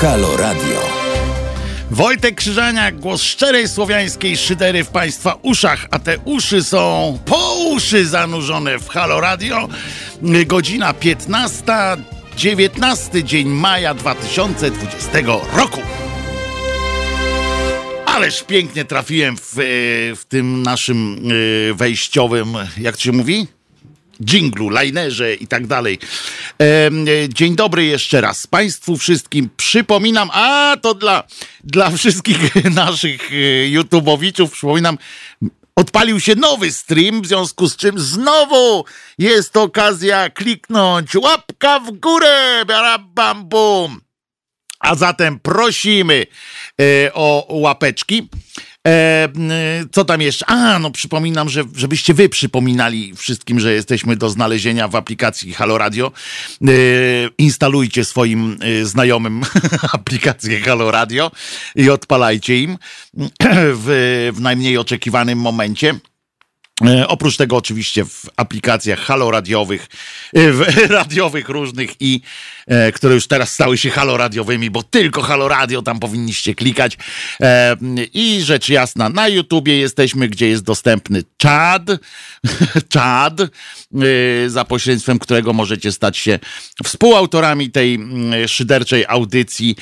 Halo Radio. Wojtek Krzyżaniak, głos szczerej słowiańskiej szydery w Państwa uszach, a te uszy są po uszy zanurzone w Halo Radio. Godzina 15, 19 dzień maja 2020 roku. Ależ pięknie trafiłem w, e, w tym naszym e, wejściowym, jak to się mówi? Dżinglu, linerze i tak dalej. E, dzień dobry jeszcze raz Państwu wszystkim. Przypominam, a to dla, dla wszystkich naszych YouTubeowiczów, przypominam, odpalił się nowy stream, w związku z czym znowu jest okazja kliknąć łapka w górę, bam bum. A zatem prosimy e, o łapeczki. E, co tam jeszcze? A, no przypominam, że, żebyście wy przypominali wszystkim, że jesteśmy do znalezienia w aplikacji Halo Radio. E, instalujcie swoim e, znajomym aplikację Halo Radio i odpalajcie im w, w najmniej oczekiwanym momencie. E, oprócz tego oczywiście w aplikacjach haloradiowych, e, radiowych różnych i e, które już teraz stały się haloradiowymi, bo tylko haloradio tam powinniście klikać. I rzecz jasna, na YouTubie jesteśmy, gdzie jest dostępny czad, czad, za pośrednictwem którego możecie stać się współautorami tej szyderczej audycji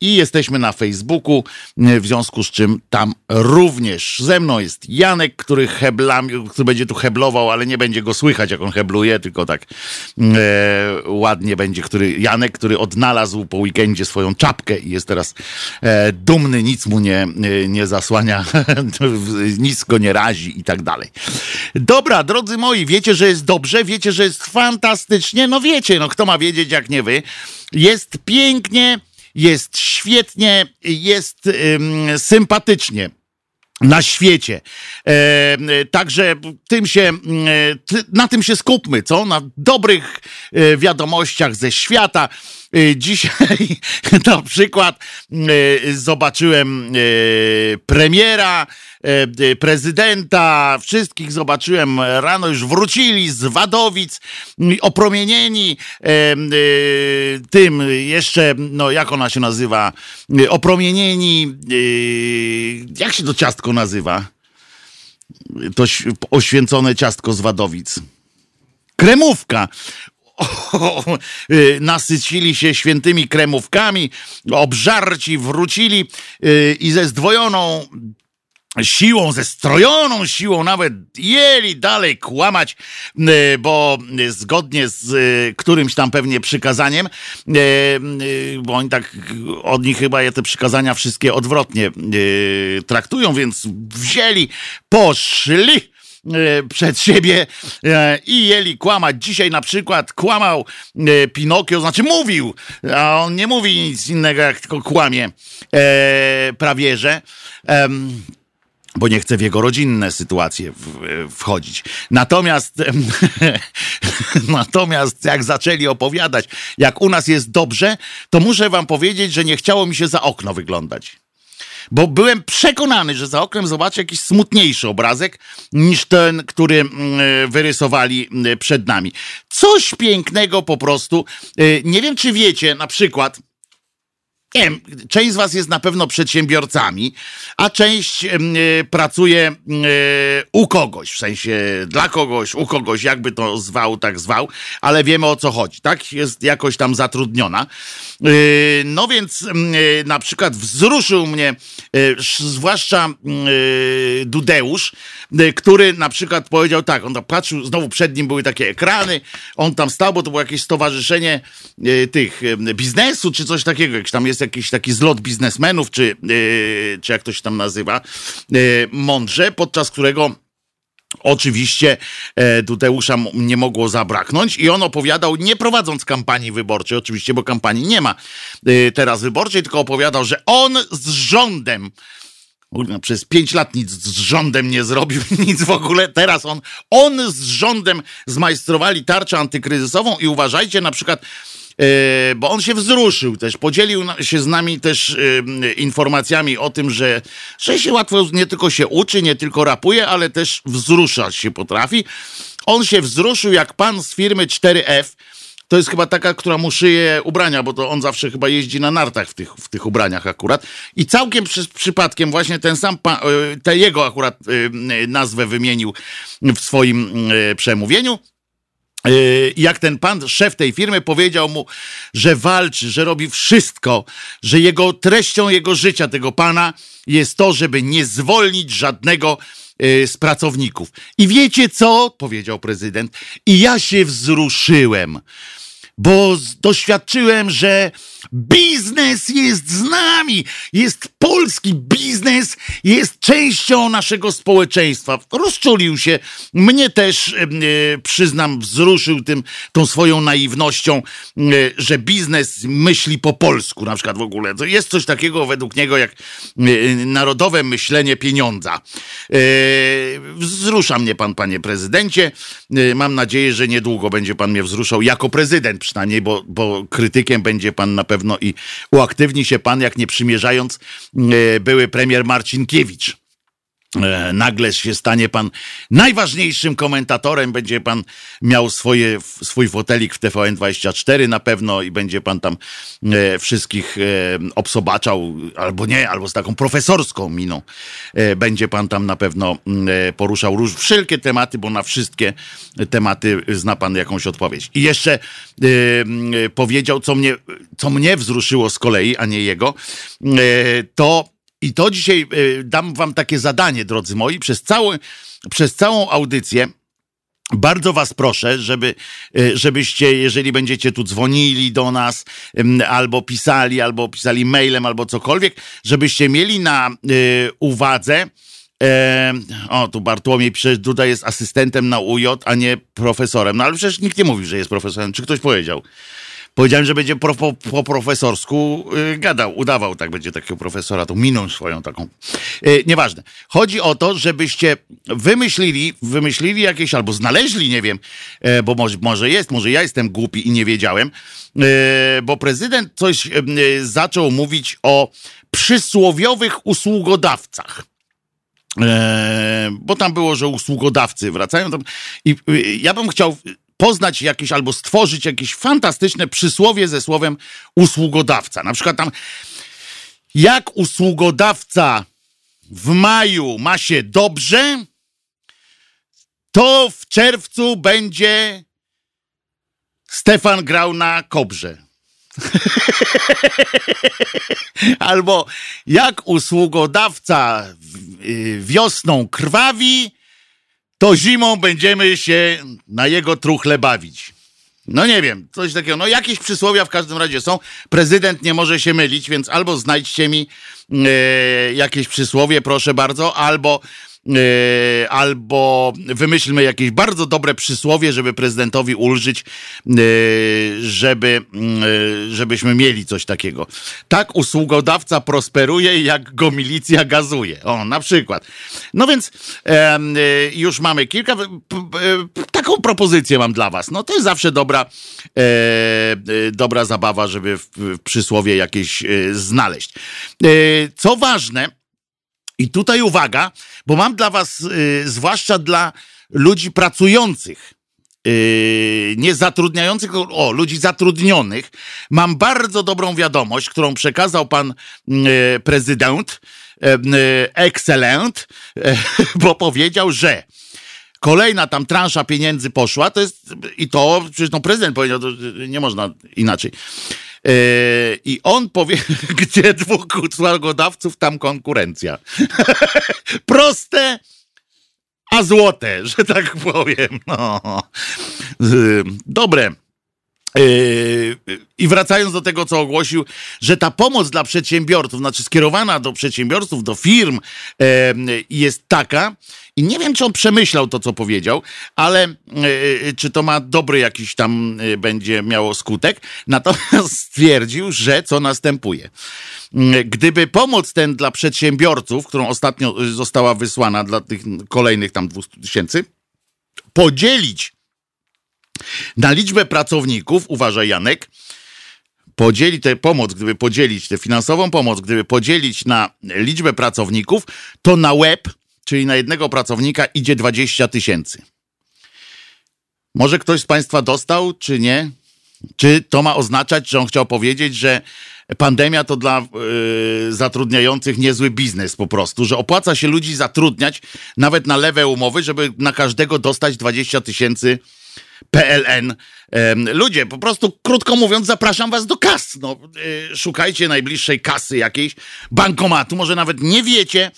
i jesteśmy na Facebooku, w związku z czym tam również ze mną jest Janek, który heblami, który będzie tu heblował, ale nie będzie go słychać, jak on hebluje, tylko tak e, ładnie będzie, który Janek, który odnalazł po weekendzie swoją czapkę i jest teraz e, dumny, nic mu nie, nie zasłania, nic go nie razi i tak dalej. Dobra, drodzy moi, wiecie, że jest dobrze, wiecie, że jest fantastycznie, no wiecie, no kto ma wiedzieć, jak nie wy. Jest pięknie, jest świetnie, jest ym, sympatycznie na świecie. E, także tym się, e, na tym się skupmy, co? Na dobrych e, wiadomościach ze świata. E, dzisiaj na przykład zobaczyłem premiera, prezydenta, wszystkich zobaczyłem rano, już wrócili z Wadowic, opromienieni tym jeszcze, no jak ona się nazywa, opromienieni, jak się to ciastko nazywa? To oświęcone ciastko z Wadowic. Kremówka nasycili się świętymi kremówkami, obżarci wrócili i ze zdwojoną siłą, ze strojoną siłą nawet jeli dalej kłamać, y, bo zgodnie z którymś tam pewnie przykazaniem, bo oni tak od nich chyba te przykazania wszystkie odwrotnie traktują, więc wzięli, poszli E, przed siebie e, i jeli kłamać. Dzisiaj na przykład kłamał e, Pinokio, znaczy mówił, a on nie mówi nic innego, jak tylko kłamie prawie, że bo nie chce w jego rodzinne sytuacje wchodzić. Natomiast, natomiast jak zaczęli opowiadać, jak u nas jest dobrze, to muszę wam powiedzieć, że nie chciało mi się za okno wyglądać bo byłem przekonany, że za oknem zobaczę jakiś smutniejszy obrazek niż ten, który mm, wyrysowali mm, przed nami. Coś pięknego po prostu. Nie wiem, czy wiecie, na przykład, nie wiem, część z Was jest na pewno przedsiębiorcami, a część y, pracuje y, u kogoś, w sensie dla kogoś, u kogoś, jakby to zwał, tak zwał, ale wiemy o co chodzi, tak? Jest jakoś tam zatrudniona. Y, no więc y, na przykład wzruszył mnie y, zwłaszcza Dudeusz, który na przykład powiedział tak, on tam patrzył, znowu przed nim były takie ekrany, on tam stał, bo to było jakieś stowarzyszenie tych biznesu, czy coś takiego, jak tam jest jakiś taki zlot biznesmenów, czy, czy jak to się tam nazywa, mądrze, podczas którego Oczywiście e, nie mogło zabraknąć i on opowiadał, nie prowadząc kampanii wyborczej, oczywiście, bo kampanii nie ma e, teraz wyborczej, tylko opowiadał, że on z rządem przez pięć lat nic z rządem nie zrobił, nic w ogóle. Teraz on, on z rządem zmajstrowali tarczę antykryzysową i uważajcie na przykład, bo on się wzruszył też, podzielił się z nami też e, informacjami o tym, że, że się łatwo nie tylko się uczy, nie tylko rapuje, ale też wzruszać się potrafi. On się wzruszył jak pan z firmy 4F, to jest chyba taka, która mu szyje ubrania, bo to on zawsze chyba jeździ na nartach w tych, w tych ubraniach akurat. I całkiem przy, przypadkiem właśnie ten sam, pa, te jego akurat nazwę wymienił w swoim przemówieniu. Jak ten pan, szef tej firmy, powiedział mu, że walczy, że robi wszystko, że jego treścią jego życia, tego pana, jest to, żeby nie zwolnić żadnego Y, z pracowników. I wiecie co? powiedział prezydent. I ja się wzruszyłem, bo doświadczyłem, że Biznes jest z nami, jest polski biznes, jest częścią naszego społeczeństwa. Rozczulił się, mnie też, e, przyznam, wzruszył tym, tą swoją naiwnością, e, że biznes myśli po polsku na przykład w ogóle. To jest coś takiego według niego jak e, narodowe myślenie pieniądza. Wzrusza mnie pan, panie prezydencie. Mam nadzieję, że niedługo będzie pan mnie wzruszał jako prezydent przynajmniej, bo, bo krytykiem będzie pan na pewno i uaktywni się pan, jak nie przymierzając, e, były premier Marcinkiewicz. E, nagle się stanie pan najważniejszym komentatorem, będzie pan miał swoje, swój fotelik w TVN24 na pewno i będzie pan tam e, wszystkich e, obsobaczał, albo nie, albo z taką profesorską miną. Będzie pan tam na pewno poruszał róż, wszelkie tematy, bo na wszystkie tematy zna pan jakąś odpowiedź. I jeszcze powiedział, co mnie, co mnie wzruszyło z kolei, a nie jego, to i to dzisiaj e, dam wam takie zadanie, drodzy moi, przez, cały, przez całą audycję. Bardzo was proszę, żeby, e, żebyście, jeżeli będziecie tu dzwonili do nas, albo pisali, albo pisali mailem, albo cokolwiek, żebyście mieli na y, uwadze, e, o, tu Bartłomiej pisze, Duda jest asystentem na UJ, a nie profesorem. No ale przecież nikt nie mówił, że jest profesorem. Czy ktoś powiedział? Powiedziałem, że będzie pro, po, po, profesorsku yy, gadał, udawał, tak będzie takiego profesora, tą miną swoją taką. Yy, nieważne. Chodzi o to, żebyście wymyślili, wymyślili jakieś, albo znaleźli, nie wiem, yy, bo może, może jest, może ja jestem głupi i nie wiedziałem, yy, bo prezydent coś yy, zaczął mówić o przysłowiowych usługodawcach. E, bo tam było, że usługodawcy wracają. Tam, I y, ja bym chciał poznać jakieś albo stworzyć jakieś fantastyczne przysłowie ze słowem usługodawca. Na przykład tam, jak usługodawca w maju ma się dobrze, to w czerwcu będzie Stefan grał na kobrze. Albo jak usługodawca y, wiosną krwawi, to zimą będziemy się na jego truchle bawić. No nie wiem, coś takiego. No jakieś przysłowia w każdym razie są. Prezydent nie może się mylić, więc albo znajdźcie mi e, jakieś przysłowie, proszę bardzo, albo albo wymyślmy jakieś bardzo dobre przysłowie, żeby prezydentowi ulżyć, e, żeby, e, żebyśmy mieli coś takiego. Tak usługodawca prosperuje, jak go milicja gazuje. O, na przykład. No więc już mamy kilka. Taką propozycję mam dla was. No to jest zawsze dobra, dobra zabawa, żeby w przysłowie jakieś znaleźć. Co ważne, i tutaj uwaga, bo mam dla Was, y, zwłaszcza dla ludzi pracujących, y, nie zatrudniających, o, ludzi zatrudnionych, mam bardzo dobrą wiadomość, którą przekazał pan y, prezydent, excellent, bo powiedział, że kolejna tam transza pieniędzy poszła, to jest, i to, przecież no prezydent powiedział, nie można inaczej. Yy, I on powie, gdzie dwóch usługodawców, tam konkurencja. Proste, a złote, że tak powiem. No. Yy, dobre. Yy, I wracając do tego, co ogłosił, że ta pomoc dla przedsiębiorców, znaczy skierowana do przedsiębiorców, do firm, jest taka, i nie wiem, czy on przemyślał to, co powiedział, ale e, czy to ma dobry jakiś tam e, będzie miało skutek. Natomiast stwierdził, że co następuje. Mm, gdyby pomoc ten dla przedsiębiorców, którą ostatnio została wysłana dla tych kolejnych tam 200 tysięcy, podzielić na liczbę pracowników, uważaj Janek, podzielić tę pomoc, gdyby podzielić tę finansową pomoc, gdyby podzielić na liczbę pracowników, to na web czyli na jednego pracownika idzie 20 tysięcy. Może ktoś z Państwa dostał, czy nie? Czy to ma oznaczać, że on chciał powiedzieć, że pandemia to dla y, zatrudniających niezły biznes po prostu, że opłaca się ludzi zatrudniać nawet na lewe umowy, żeby na każdego dostać 20 tysięcy PLN. Ludzie, po prostu krótko mówiąc, zapraszam was do kas. No, y, szukajcie najbliższej kasy jakiejś, bankomatu, może nawet nie wiecie,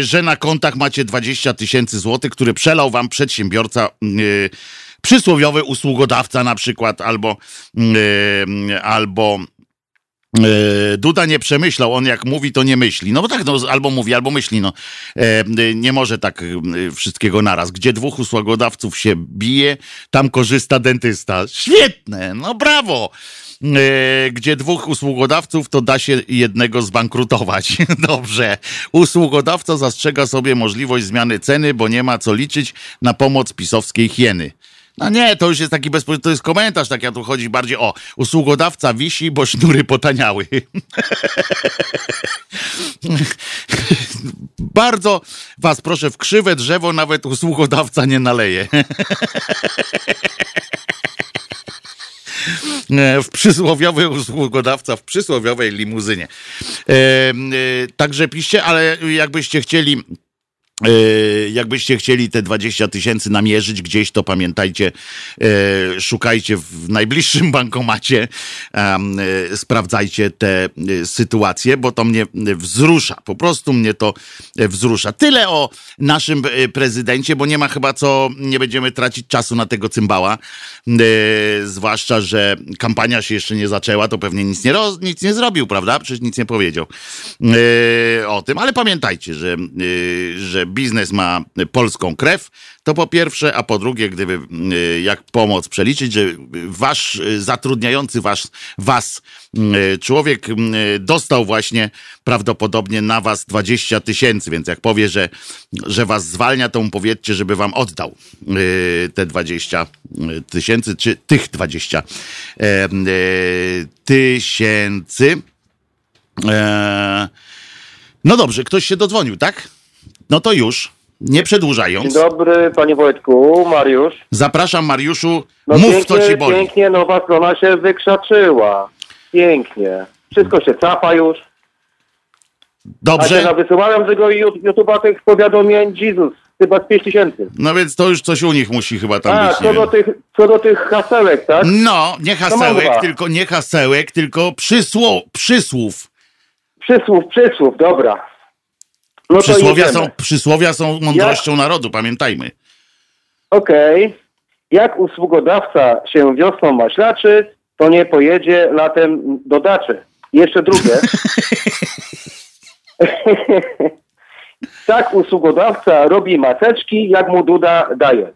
że na kontach macie 20 tysięcy złotych, który przelał wam przedsiębiorca, y, przysłowiowy usługodawca na przykład, albo, albo E, Duda nie przemyślał, on jak mówi, to nie myśli. No bo tak, no, albo mówi, albo myśli. No. E, nie może tak wszystkiego naraz. Gdzie dwóch usługodawców się bije, tam korzysta dentysta. Świetne, no brawo! Gdzie dwóch usługodawców, to da się jednego zbankrutować. Dobrze. Usługodawca zastrzega sobie możliwość zmiany ceny, bo nie ma co liczyć na pomoc pisowskiej hieny. No nie, to już jest taki bezpośredni, to jest komentarz, tak jak tu chodzi bardziej o usługodawca wisi, bo sznury potaniały. Bardzo was proszę, w krzywe drzewo nawet usługodawca nie naleje. w przysłowiowy usługodawca w przysłowiowej limuzynie. E, e, także piszcie, ale jakbyście chcieli E, jakbyście chcieli te 20 tysięcy namierzyć gdzieś, to pamiętajcie, e, szukajcie w najbliższym bankomacie, e, sprawdzajcie te sytuacje, bo to mnie wzrusza. Po prostu mnie to wzrusza. Tyle o naszym prezydencie, bo nie ma chyba co, nie będziemy tracić czasu na tego cymbała. Zwłaszcza, że kampania się jeszcze nie zaczęła, to pewnie nic nie, roz, nic nie zrobił, prawda? Przecież nic nie powiedział o tym, ale pamiętajcie, że, że biznes ma polską krew, to po pierwsze, a po drugie, gdyby y, jak pomoc przeliczyć, że wasz y, zatrudniający was, was y, człowiek dostał właśnie prawdopodobnie na was 20 tysięcy, więc jak powie, że, że was zwalnia, to mu powiedzcie, żeby wam oddał te 20 tysięcy, czy tych 20 e, tysięcy. E, no dobrze, ktoś się dodzwonił, tak? No to już, nie przedłużając. Dzień dobry, panie Wojtku, Mariusz. Zapraszam, Mariuszu. No Mów, pięknie, co ci boli. Pięknie, nowa strona się wykrzaczyła. Pięknie. Wszystko się cafa już. Dobrze. A wysyłałem tego YouTube'a tych powiadomień, Jezus, chyba z 5 tysięcy. No więc to już coś u nich musi chyba tam A, być. Co do, tych, co do tych hasełek, tak? No, nie hasełek, tylko nie hasełek, tylko przysło, przysłów. Przysłów, przysłów, dobra. No przysłowia, są, przysłowia są mądrością Jak... narodu, pamiętajmy. Okej. Okay. Jak usługodawca się wiosną maślaczy, to nie pojedzie latem do daczy. Jeszcze drugie. tak usługodawca robi maseczki, jak mu Duda daje.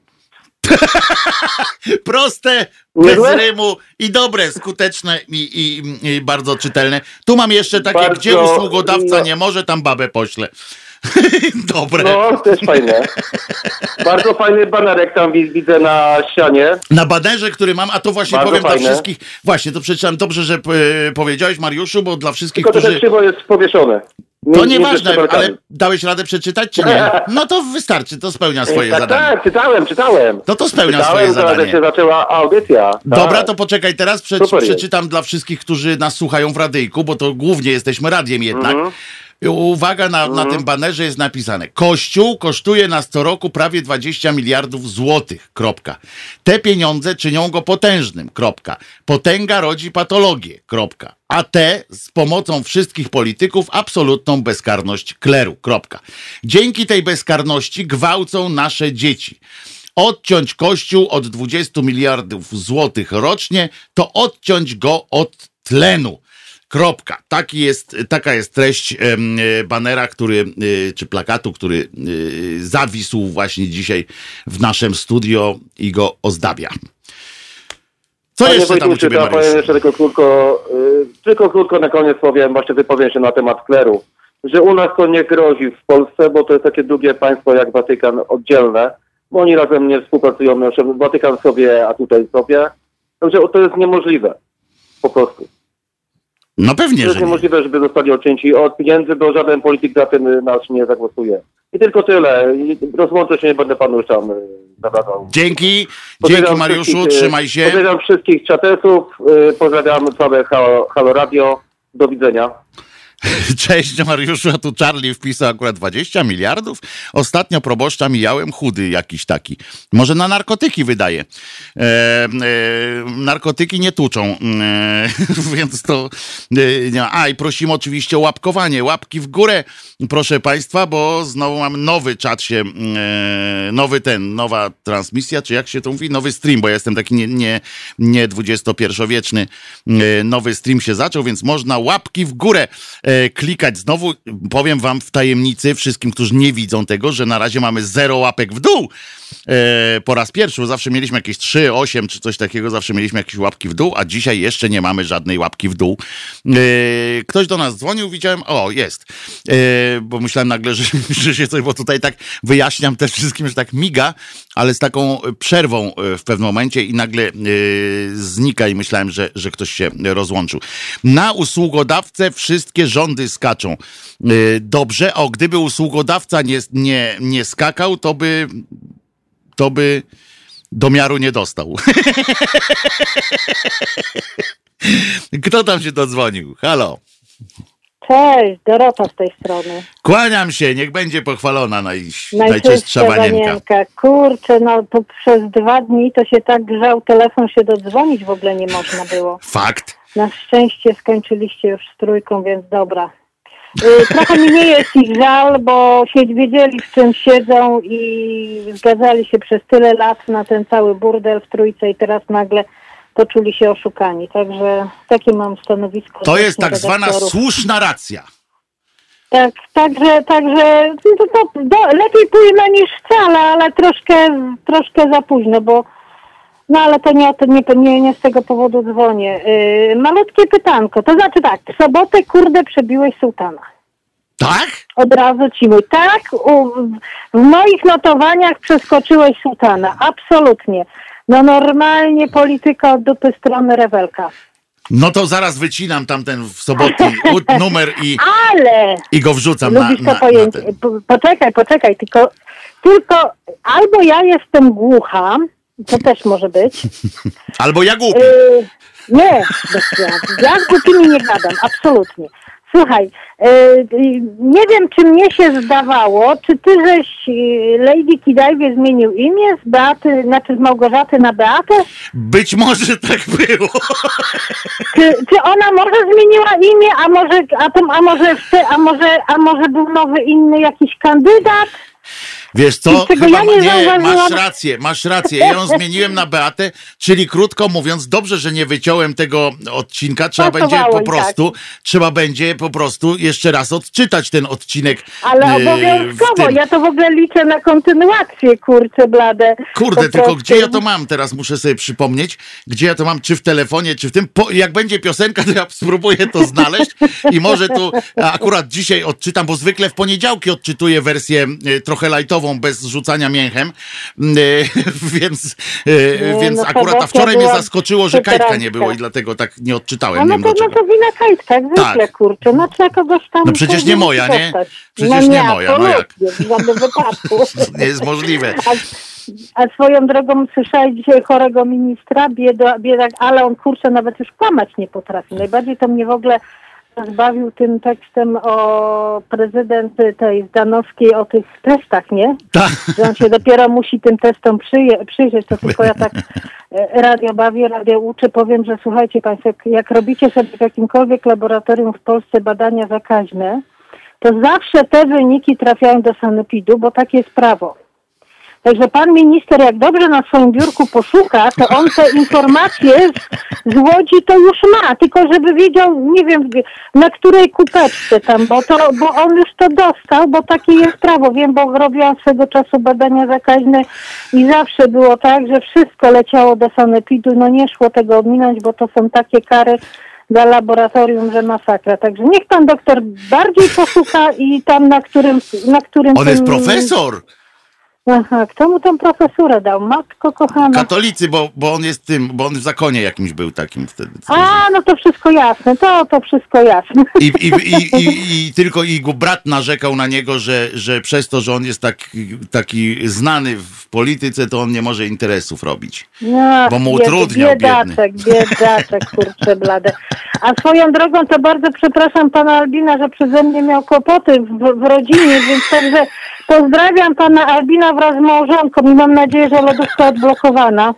Proste, bez rymu i dobre, skuteczne i, i, i, bardzo czytelne. Tu mam jeszcze takie, bardzo, gdzie usługodawca no. nie może, tam babę pośle. Dobre. No, też fajne. Bardzo fajny banerek tam widzę na ścianie. Na banerze, który mam, a to właśnie Bardzo powiem fajne. dla wszystkich. Właśnie, to przeczytałem dobrze, że e, powiedziałeś, Mariuszu, bo dla wszystkich, Tylko którzy... To jest powieszone. Nie, to nieważne, ale dałeś radę przeczytać, czy nie? No to wystarczy, to spełnia swoje tak, zadanie. Tak, czytałem, czytałem. No to spełnia czytałem, swoje zadanie. się zaczęła audycja. Dobra, tak. to poczekaj, teraz prze, przeczytam dla wszystkich, którzy nas słuchają w radyjku, bo to głównie jesteśmy radiem jednak. -hmm. Uwaga, na, na tym banerze jest napisane: Kościół kosztuje nas co roku prawie 20 miliardów złotych. Kropka. Te pieniądze czynią go potężnym. Kropka. Potęga rodzi patologię. Kropka. A te z pomocą wszystkich polityków absolutną bezkarność kleru. Kropka. Dzięki tej bezkarności gwałcą nasze dzieci. Odciąć Kościół od 20 miliardów złotych rocznie, to odciąć go od tlenu. Kropka. Taki jest, taka jest treść e, banera, który, e, czy plakatu, który e, zawisł właśnie dzisiaj w naszym studio i go ozdabia. Co Panie jeszcze tam u Ciebie, Powiem jeszcze tylko krótko, tylko krótko na koniec powiem, właśnie wypowiem się na temat kleru, że u nas to nie grozi w Polsce, bo to jest takie drugie państwo jak Watykan oddzielne, bo oni razem nie współpracują, Watykan sobie, a tutaj sobie, także to jest niemożliwe, po prostu. No pewnie, To jest że nie. niemożliwe, żeby zostali odcięci od pieniędzy, bo żaden polityk za tym y, nasz nie zagłosuje. I tylko tyle. I rozłączę się, nie będę panu już tam y. Dzięki, dzięki Pozdrawiam Mariuszu, wszystkich, y, trzymaj się. Pozdrawiam wszystkich czatesów, y, pozdrawiam całe Halo, Halo Radio. Do widzenia. Cześć Mariuszu, a tu Charlie wpisał akurat 20 miliardów. Ostatnio proboszcza mijałem, chudy jakiś taki. Może na narkotyki wydaje. E, e, narkotyki nie tuczą, e, więc to... E. A i prosimy oczywiście o łapkowanie, łapki w górę, proszę Państwa, bo znowu mam nowy czat się, e, nowy ten, nowa transmisja, czy jak się to mówi? Nowy stream, bo ja jestem taki nie, nie, nie XXI-wieczny. E, nowy stream się zaczął, więc można łapki w górę e, klikać. Znowu powiem wam w tajemnicy, wszystkim, którzy nie widzą tego, że na razie mamy zero łapek w dół. E, po raz pierwszy, bo zawsze mieliśmy jakieś 3, 8 czy coś takiego, zawsze mieliśmy jakieś łapki w dół, a dzisiaj jeszcze nie mamy żadnej łapki w dół. E, ktoś do nas dzwonił, widziałem, o jest, e, bo myślałem nagle, że, że się coś, bo tutaj tak wyjaśniam też wszystkim, że tak miga, ale z taką przerwą e, w pewnym momencie i nagle e, znika i myślałem, że, że ktoś się rozłączył. Na usługodawcę wszystkie rządy skaczą. E, Dobrze, o gdyby usługodawca nie, nie, nie skakał, to by to by do miaru nie dostał. Kto tam się dodzwonił? Halo. Cześć, Dorota z tej strony. Kłaniam się, niech będzie pochwalona naj, najczystsza wanienka. Kurczę, no to przez dwa dni to się tak grzał, telefon się dodzwonić w ogóle nie można było. Fakt. Na szczęście skończyliście już z trójką, więc dobra. Y, Trochę mi nie jest ich żal, bo się wiedzieli w czym siedzą i zgadzali się przez tyle lat na ten cały burdel w trójce i teraz nagle poczuli się oszukani. Także takie mam stanowisko. To jest tak zwana redaktorów. słuszna racja. Tak, także, także no to, do, lepiej późno niż wcale, ale troszkę, troszkę za późno, bo no ale to nie, to nie, nie, nie z tego powodu dzwonię. Yy, malutkie pytanko, to znaczy tak, w sobotę kurde przebiłeś sułtana. Tak? Od razu ci mówię, tak, u, w moich notowaniach przeskoczyłeś sułtana, absolutnie. No normalnie polityka od dupy strony rewelka. No to zaraz wycinam tamten w sobotni numer i, Ale i go wrzucam na, Lubisz to na, na pojęcie. ten. Po- Poczekaj, poczekaj, tylko, tylko albo ja jestem głucha, to też może być. Albo ja głupi. Yy, nie, bez ja z głupimi nie gadam, absolutnie. Słuchaj, nie wiem, czy mnie się zdawało, czy ty żeś yy, Lady Kidajwie zmienił imię z Beaty, znaczy z Małgorzaty na Beatę? Być może tak było. Czy, czy ona może zmieniła imię, a może, a, to, a, może, a, może, a może był nowy inny jakiś kandydat? Wiesz co? Chyba ja nie nie, masz rację, masz rację. Ja ją zmieniłem na Beatę, czyli krótko mówiąc, dobrze, że nie wyciąłem tego odcinka. Trzeba będzie po tak. prostu, trzeba będzie po prostu jeszcze raz odczytać ten odcinek. Ale yy, obowiązkowo, ja to w ogóle liczę na kontynuację, kurczę blade. Kurde, Po tylko prostu. gdzie ja to mam? Teraz muszę sobie przypomnieć, gdzie ja to mam, czy w telefonie, czy w tym. Po, jak będzie piosenka, to ja spróbuję to znaleźć i może tu akurat dzisiaj odczytam, bo zwykle w poniedziałki odczytuję wersję e, trochę lajtową, bez rzucania mięchem, Mm, e, więc, e, Nie, więc no, akurat a wczoraj mnie zaskoczyło, że kajtka nie było i dlatego tak nie odczytałem. no nie to, no to wina Kajtka, jak zwykle, Tak. kurczę. No trzeba kogoś tam... No przecież nie moja, nie? Przecież no nie moja, no jak? W żadnym wypadku. Nie jest możliwe. A, a swoją drogą słyszałeś dzisiaj chorego ministra, bieda, biedak, ale on kurczę nawet już kłamać nie potrafi. Najbardziej to mnie w ogóle zbawił tym tekstem o prezydent tej Zdanowskiej, o tych testach, nie? Tak. Że on się dopiero musi tym testom przyje, przyjrzeć, to tylko ja tak e, radio bawię, radio uczę, powiem, że słuchajcie Państwo, jak, jak robicie sobie w jakimkolwiek laboratorium w Polsce badania zakaźne, to zawsze te wyniki trafiają do sanepidu, bo takie jest prawo. Także pan minister, jak dobrze na swoim biurku poszuka, to on te informacje z, z Łodzi to już ma, tylko żeby wiedział, nie wiem, na której kupeczce tam, bo, to, bo on już to dostał, bo takie jest prawo. Wiem, bo robiłam swego czasu badania zakaźne i zawsze było tak, że wszystko leciało do sanepidu, no nie szło tego ominąć, bo to są takie kary dla laboratorium, że masakra. Także niech pan doktor bardziej poszuka i tam na którym... Na którym On jest profesor. Aha, kto mu tą profesurę dał? Matko kochana. Katolicy, bo, bo on jest tym, bo on w zakonie jakimś był takim wtedy. A, no to wszystko jasne, to, to wszystko jasne. I, i, i, i, I tylko jego brat narzekał na niego, że, że przez to, że on jest tak, taki znany w polityce, to on nie może interesów robić. No, Bo mu utrudniał, Biedaczek, biedaczek, kurczę blade. A swoją drogą to bardzo przepraszam pana Albina, że przeze mnie miał kłopoty w, w rodzinie, więc także pozdrawiam pana Albina wraz z małżonką i mam nadzieję, że lodówka odblokowana.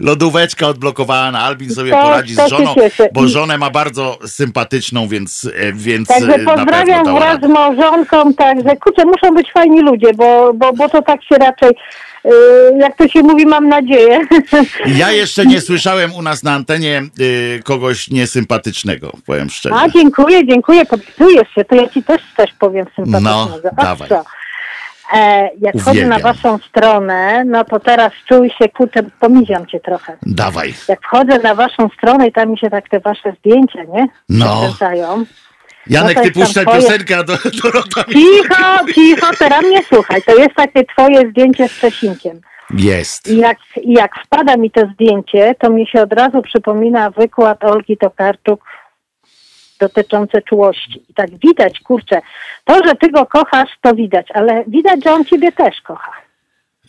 Lodóweczka odblokowana, Albin sobie To- poradzi to z żoną, bo żonę ma bardzo sympatyczną, więc, e, więc Także e, na pozdrawiam wraz z małżonką, także kurczę, muszą być fajni ludzie, bo, bo, bo to tak się raczej, yy, jak to się mówi, mam nadzieję. Ja jeszcze nie słyszałem u nas na antenie kogoś niesympatycznego, powiem szczerze. A, dziękuję, dziękuję, podpisujesz się, to ja ci też coś powiem sympatycznego. No, A dawaj. co? E, jak wchodzę na Uwielbiam. waszą stronę, no to teraz czuj się, kurczę, pomiziam cię trochę. Dawaj. Jak wchodzę na waszą stronę i tam mi się tak te wasze zdjęcia, nie? No. Przekręcają. Janek, No ty puszczaj twoje- piosenkę, a do, Dorota. Cicho, cicho, teraz mnie słuchaj, to jest takie twoje zdjęcie z Czesinkiem. Jest. I jak, jak wpada mi to zdjęcie, to mi się od razu przypomina wykład Olgi Tokarczuk dotyczący czułości. I tak widać, kurczę, to, że ty go kochasz, to widać, ale widać, że on ciebie też kocha.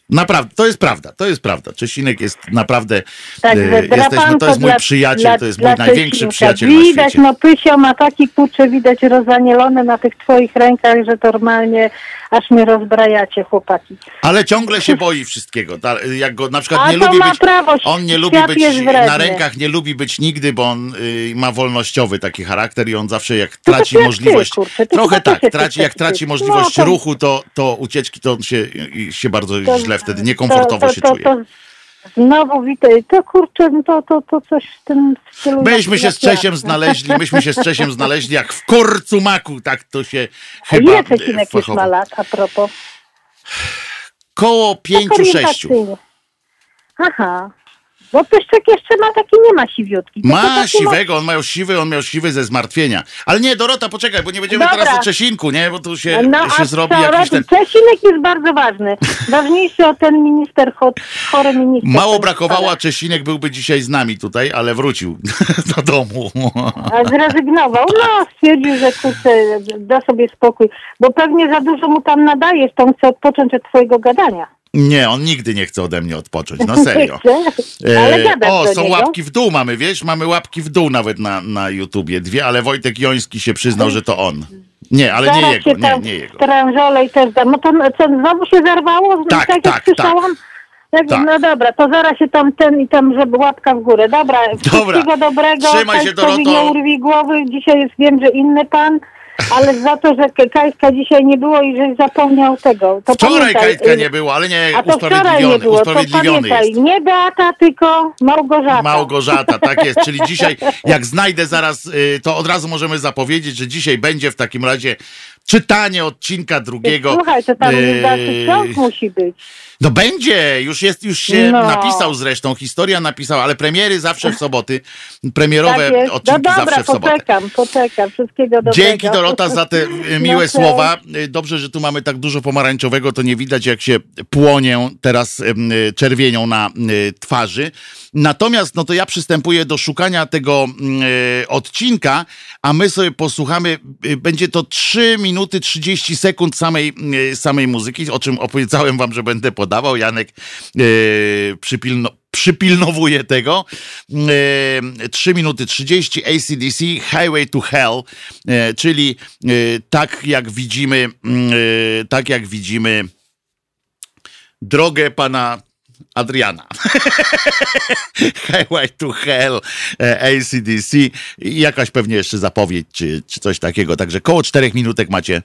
Naprawdę, to jest prawda, to jest prawda. Czesinek jest naprawdę, Także e, jesteśmy, to jest mój dla- przyjaciel, dla- to jest mój największy Czesinka. przyjaciel na Widać, świecie. no Pysio ma taki kurczę, widać rozanielone na tych twoich rękach, że normalnie aż mnie rozbrajacie, chłopaki. Ale ciągle się boi wszystkiego. Ta- Jak go na przykład A nie to lubi ma być. prawo, On nie lubi świat być jest na rękach, nie lubi być nigdy, bo on y, ma wolnościowy taki charakter i on zawsze jak to traci jak ty, możliwość. kurczę, ty trochę chyba też tak, jesteś traci, jak taki traci typ. możliwość No to- ruchu, to, to ucieczki, to on się, się bardzo źle wtedy, niekomfortowo to, to, się to, czuje. To, znowu witaj, to kurczę, no to, to, to coś w tym stylu. Myśmy jak- się z ja. Czesiem znaleźli, myśmy się z Czesiem znaleźli jak w korcu maku, tak to się A chyba ile Czesinek już ma lat, a propos? Koło pięciu, sześciu. Aha. Bo Pyszczek jeszcze ma taki, nie ma siwiutki. Ma siwego, on miał siwy, on miał siwy ze zmartwienia. Ale nie, Dorota, poczekaj, bo nie będziemy Dobra. teraz o Czesinku, nie? Bo tu się, No, się zrobi jakiś ten... Czesinek jest bardzo ważny. Ważniejszy od ten minister, cho- chory minister. Mało brakowało, a. Czesinek byłby dzisiaj z nami tutaj, ale wrócił do domu. A zrezygnował. No, stwierdził, że kurczę, da sobie spokój. Bo pewnie za dużo mu tam nadajesz, to on chce odpocząć od twojego gadania. Nie, on nigdy nie chce ode mnie odpocząć, no serio. E, o, są łapki w dół mamy, wiesz? Mamy łapki w dół nawet na, na YouTubie. Dwie, ale Wojtek Joński się przyznał, że to on. Nie, ale nie Zaraz jego, się nie, nie jego. Strężole i też. No to co, znowu się zerwało? Tak, jak tak, słyszałam? Jak, tak. No dobra, to zaraz się tam ten i tam, żeby łapka w górę. Dobra, wszystkiego dobrego. Trzymaj się, Doroto. Nie urwij głowy. Dzisiaj jest, wiem, że inny pan, ale za to, że Kajska dzisiaj nie było i żeś zapomniał tego. To Wczoraj pamiętaj, Kajtka y, nie było, ale nie, A to wczoraj nie usprawiedliwiony, było, to usprawiedliwiony pamiętaj, jest. nie Beata, tylko Małgorzata. Małgorzata, tak jest. Czyli dzisiaj, jak znajdę zaraz, y, to od razu możemy zapowiedzieć, że dzisiaj będzie w takim razie czytanie odcinka drugiego. Słuchaj, to tam y, dalszy ciąg musi być. No będzie, już jest, już się No. napisał zresztą, historia napisała, ale premiery zawsze w soboty, premierowe Tak jest. No odcinki dobra, zawsze w sobotę. poczekam, poczekam. Wszystkiego dobrego. Dzięki Dorota za te y, miłe No, słowa. Y, Dobrze, że tu mamy tak dużo pomarańczowego, to nie widać jak się płonię teraz y, czerwienią na twarzy. Natomiast no to ja przystępuję do szukania tego odcinka, a my sobie posłuchamy, będzie to 3 minuty 30 sekund samej, samej muzyki, o czym opowiedziałem wam, że będę podawał. Janek y, przypilno, przypilnowuje tego. E, 3 minuty 30 ACDC Highway to Hell, e, czyli e, tak jak widzimy, mm, e, tak jak widzimy drogę pana Adriana. Highway to Hell, e, ACDC jakaś pewnie jeszcze zapowiedź, czy, czy coś takiego. Także koło czterech minutek macie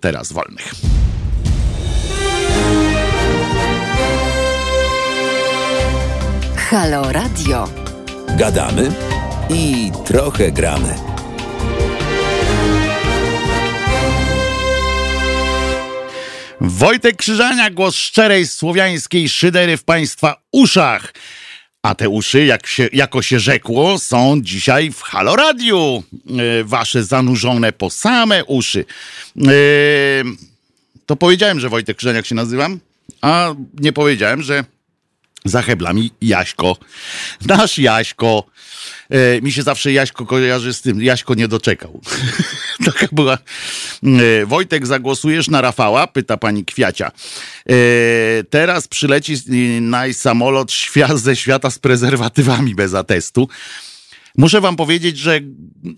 teraz wolnych. Halo Radio. Gadamy i trochę gramy. Wojtek Krzyżania, głos szczerej słowiańskiej szydery w Państwa uszach. A te uszy, jak się, jako się rzekło, są dzisiaj w Halo Radiu. E, wasze zanurzone po same uszy. E, to powiedziałem, że Wojtek Krzyżaniak się nazywam, a nie powiedziałem, że za heblami Jaśko. Nasz Jaśko. E, mi się zawsze Jaśko kojarzy z tym. Jaśko nie doczekał. Taka była. E, Wojtek, zagłosujesz na Rafała? Pyta pani Kwiacia. E, teraz przyleci na samolot świat ze świata z prezerwatywami bez atestu. Muszę wam powiedzieć, że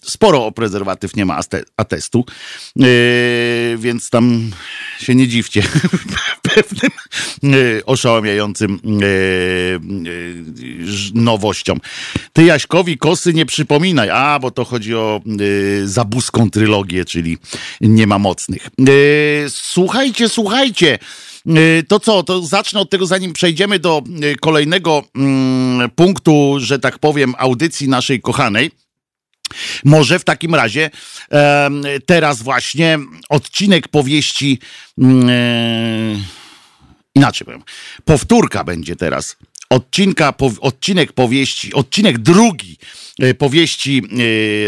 sporo o prezerwatyw nie ma atestu, yy, więc tam się nie dziwcie pewnym yy, oszałamiającym yy, yy, nowościom. Ty Jaśkowi kosy nie przypominaj, a bo to chodzi o yy, zabuską trylogię, czyli nie ma mocnych. Yy, słuchajcie, słuchajcie. Yy, To co, to zacznę od tego, zanim przejdziemy do yy, kolejnego mm, punktu, że tak powiem, audycji naszej kochanej. Może w takim razie teraz właśnie odcinek powieści. mm, e, inaczej powiem. Powtórka będzie teraz. Odcinka, po, odcinek powieści, odcinek drugi e, powieści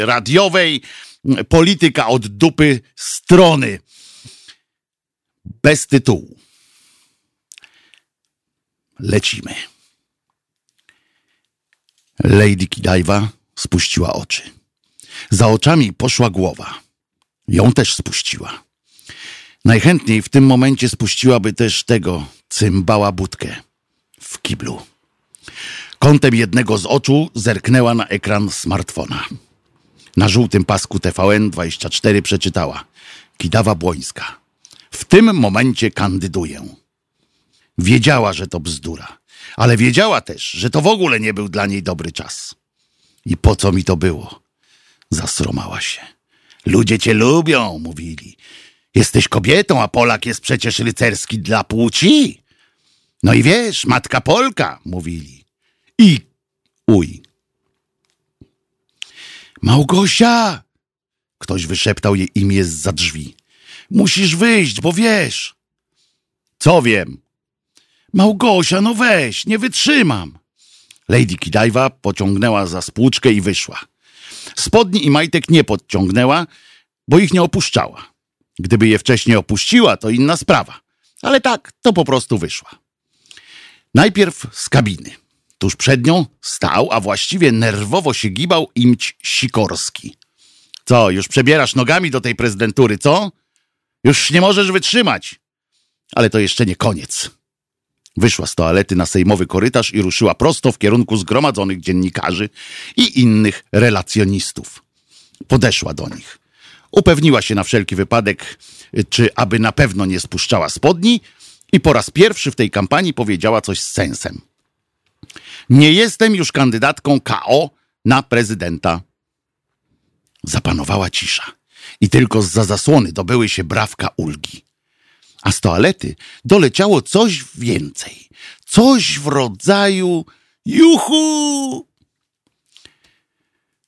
e, radiowej. m, Polityka od dupy strony. Bez tytułu. Lecimy. Lady Kidajwa spuściła oczy. Za oczami poszła głowa. Ją też spuściła. Najchętniej w tym momencie spuściłaby też tego cymbała budkę w kiblu. Kątem jednego z oczu zerknęła na ekran smartfona. Na żółtym pasku TVN24 przeczytała Kidawa Błońska. W tym momencie kandyduję. Wiedziała, że to bzdura, ale wiedziała też, że to w ogóle nie był dla niej dobry czas. I po co mi to było? Zasromała się. Ludzie cię lubią, mówili. Jesteś kobietą, a Polak jest przecież rycerski dla płci. No i wiesz, matka Polka, mówili. I uj. Małgosia! Ktoś wyszeptał jej imię za drzwi. Musisz wyjść, bo wiesz. Co wiem? Małgosia, no weź, nie wytrzymam. Lady Kidajwa pociągnęła za spłuczkę i wyszła. Spodni i majtek nie podciągnęła, bo ich nie opuszczała. Gdyby je wcześniej opuściła, to inna sprawa. Ale tak, to po prostu wyszła. Najpierw z kabiny. Tuż przed nią stał, a właściwie nerwowo się gibał imć Sikorski. Co, już przebierasz nogami do tej prezydentury, co? Już nie możesz wytrzymać. Ale to jeszcze nie koniec. Wyszła z toalety na sejmowy korytarz i ruszyła prosto w kierunku zgromadzonych dziennikarzy i innych relacjonistów. Podeszła do nich. Upewniła się na wszelki wypadek, czy aby na pewno nie spuszczała spodni i po raz pierwszy w tej kampanii powiedziała coś z sensem. Nie jestem już kandydatką KO na prezydenta. Zapanowała cisza i tylko z za zasłony dobyły się brawka ulgi a z toalety doleciało coś więcej. Coś w rodzaju juchu.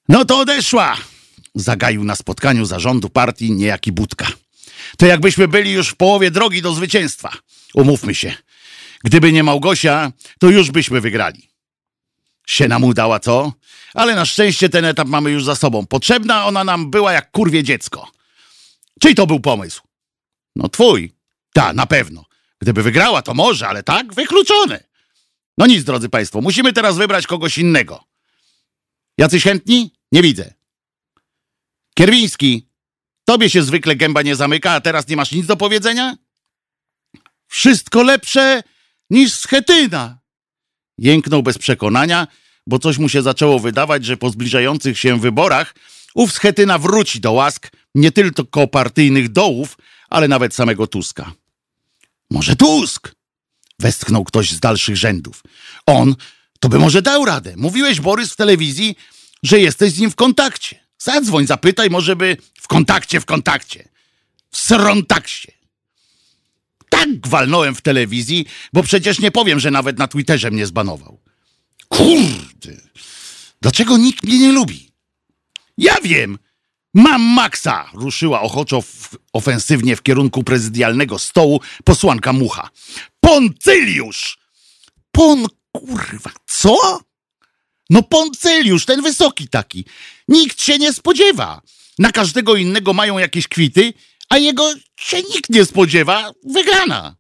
No to odeszła, zagaił na spotkaniu zarządu partii niejaki Budka. To jakbyśmy byli już w połowie drogi do zwycięstwa. Umówmy się. Gdyby nie Małgosia, to już byśmy wygrali. Się nam udała, co? Ale na szczęście ten etap mamy już za sobą. Potrzebna ona nam była jak kurwie dziecko. Czyj to był pomysł? No twój. Ta, na pewno. Gdyby wygrała, to może, ale tak, wykluczone. No nic, drodzy Państwo, musimy teraz wybrać kogoś innego. Jacyś chętni? Nie widzę. Kierwiński, tobie się zwykle gęba nie zamyka, a teraz nie masz nic do powiedzenia? Wszystko lepsze niż Schetyna. Jęknął bez przekonania, bo coś mu się zaczęło wydawać, że po zbliżających się wyborach ów Schetyna wróci do łask nie tylko partyjnych dołów, ale nawet samego Tuska. Może Tusk? Westchnął ktoś z dalszych rzędów. On to by może dał radę. Mówiłeś, Borys, w telewizji, że jesteś z nim w kontakcie. Zadzwoń, zapytaj, może by w kontakcie, w kontakcie. W srontaksie. Tak gwalnąłem w telewizji, bo przecież nie powiem, że nawet na Twitterze mnie zbanował. Kurde. Dlaczego nikt mnie nie lubi? Ja wiem. Mam Maxa! Ruszyła ochoczo w, ofensywnie w kierunku prezydialnego stołu posłanka Mucha. Poncyliusz! Pon kurwa, co? No Poncyliusz, ten wysoki taki. Nikt się nie spodziewa. Na każdego innego mają jakieś kwity, a jego się nikt nie spodziewa, wygrana.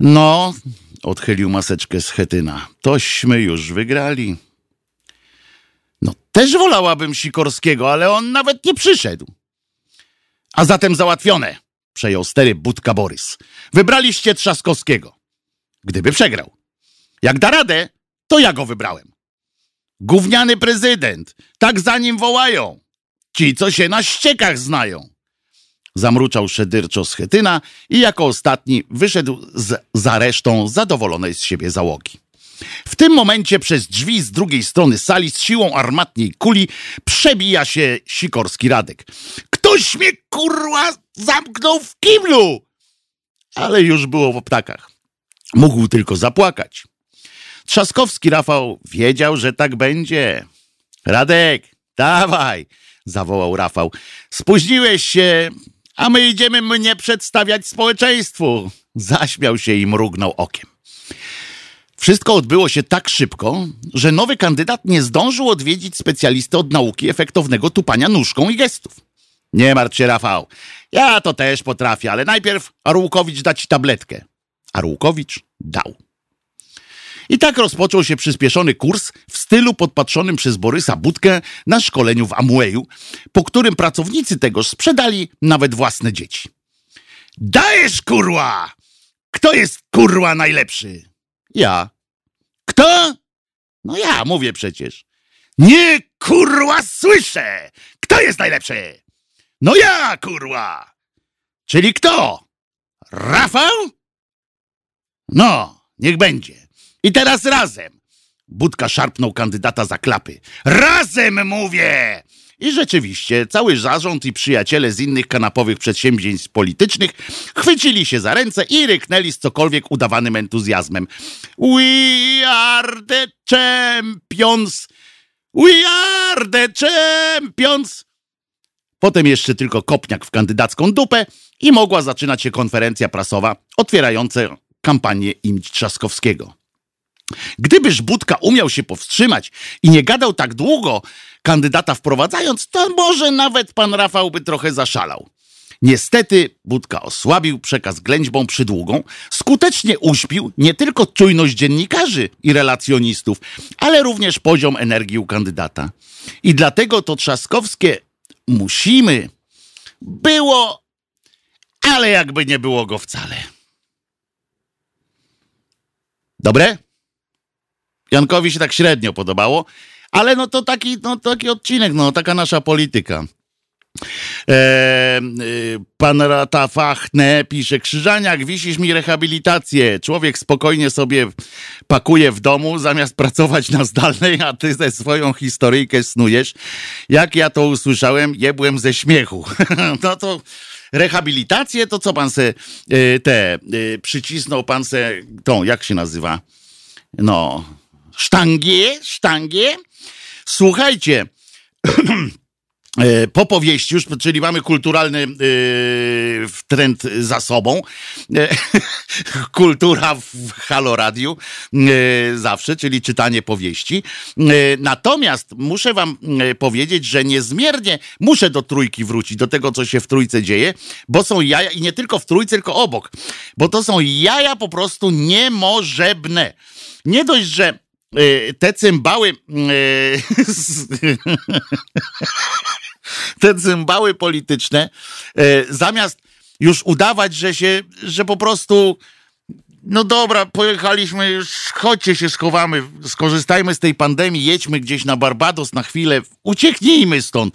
No, odchylił maseczkę z Chetyna. Tośmy już wygrali. No, też wolałabym Sikorskiego, ale on nawet nie przyszedł. A zatem załatwione, przejął stery Budka Borys. Wybraliście Trzaskowskiego. Gdyby przegrał. Jak da radę, to ja go wybrałem. Gówniany prezydent, tak za nim wołają. Ci, co się na ściekach znają. Zamruczał szedyrczo Schetyna i jako ostatni wyszedł z, za resztą zadowolonej z siebie załogi. W tym momencie przez drzwi z drugiej strony sali z siłą armatniej kuli przebija się Sikorski Radek. Ktoś mnie kurwa zamknął w kiblu! Ale już było po ptakach. Mógł tylko zapłakać. Trzaskowski Rafał wiedział, że tak będzie. Radek, dawaj, zawołał Rafał. Spóźniłeś się, a my idziemy mnie przedstawiać społeczeństwu. Zaśmiał się i mrugnął okiem. Wszystko odbyło się tak szybko, że nowy kandydat nie zdążył odwiedzić specjalisty od nauki efektownego tupania nóżką i gestów. Nie martw się, Rafał. Ja to też potrafię, ale najpierw Arłukowicz da ci tabletkę. Arłukowicz dał. I tak rozpoczął się przyspieszony kurs w stylu podpatrzonym przez Borysa Budkę na szkoleniu w Amueju, po którym pracownicy tegoż sprzedali nawet własne dzieci. Dajesz kurła! Kto jest kurła najlepszy? Ja. Kto? No ja, mówię przecież. Nie kurła słyszę! Kto jest najlepszy? No ja, kurła! Czyli kto? Rafał? No, niech będzie. I teraz razem. Budka szarpnął kandydata za klapy. Razem mówię! I rzeczywiście cały zarząd i przyjaciele z innych kanapowych przedsięwzięć politycznych chwycili się za ręce i ryknęli z cokolwiek udawanym entuzjazmem. We are the champions! We are the champions! Potem jeszcze tylko kopniak w kandydacką dupę i mogła zaczynać się konferencja prasowa otwierająca kampanię imć Trzaskowskiego. Gdybyż Budka umiał się powstrzymać i nie gadał tak długo, kandydata wprowadzając, to może nawet pan Rafał by trochę zaszalał. Niestety Budka osłabił przekaz ględźbą przydługą, skutecznie uśpił nie tylko czujność dziennikarzy i relacjonistów, ale również poziom energii u kandydata. I dlatego to Trzaskowskie musimy było, ale jakby nie było go wcale. Dobre? Jankowi się tak średnio podobało, ale no to taki, no, taki odcinek, no taka nasza polityka. E, y, pan Ratafachne pisze, Krzyżaniak, wisisz mi rehabilitację. Człowiek spokojnie sobie pakuje w domu, zamiast pracować na zdalnej, a ty ze swoją historyjkę snujesz. Jak ja to usłyszałem, jebłem ze śmiechu. no to rehabilitację, to co pan se y, te y, przycisnął pan se tą, jak się nazywa? No, sztangie, sztangie. Słuchajcie, e, po powieści już, czyli mamy kulturalny e, trend za sobą. E, kultura w Halo Radiu zawsze, czyli czytanie powieści. Natomiast muszę wam powiedzieć, że niezmiernie muszę do trójki wrócić, do tego, co się w trójce dzieje, bo są jaja, i nie tylko w trójce, tylko obok, bo to są jaja po prostu niemożebne. Nie dość, że te cymbały te cymbały polityczne zamiast już udawać, że się, że po prostu no dobra, pojechaliśmy, chodźcie się schowamy, skorzystajmy z tej pandemii, jedźmy gdzieś na Barbados na chwilę, ucieknijmy stąd.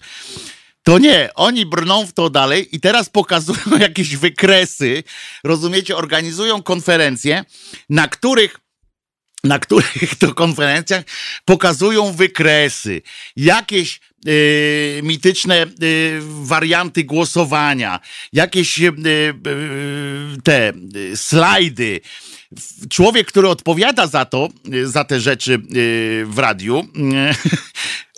To nie, oni brną w to dalej i teraz pokazują jakieś wykresy, rozumiecie, organizują konferencje, na których na których to konferencjach pokazują wykresy, jakieś y, mityczne y, warianty głosowania, jakieś y, te slajdy. Człowiek, który odpowiada za to, za te rzeczy w radiu,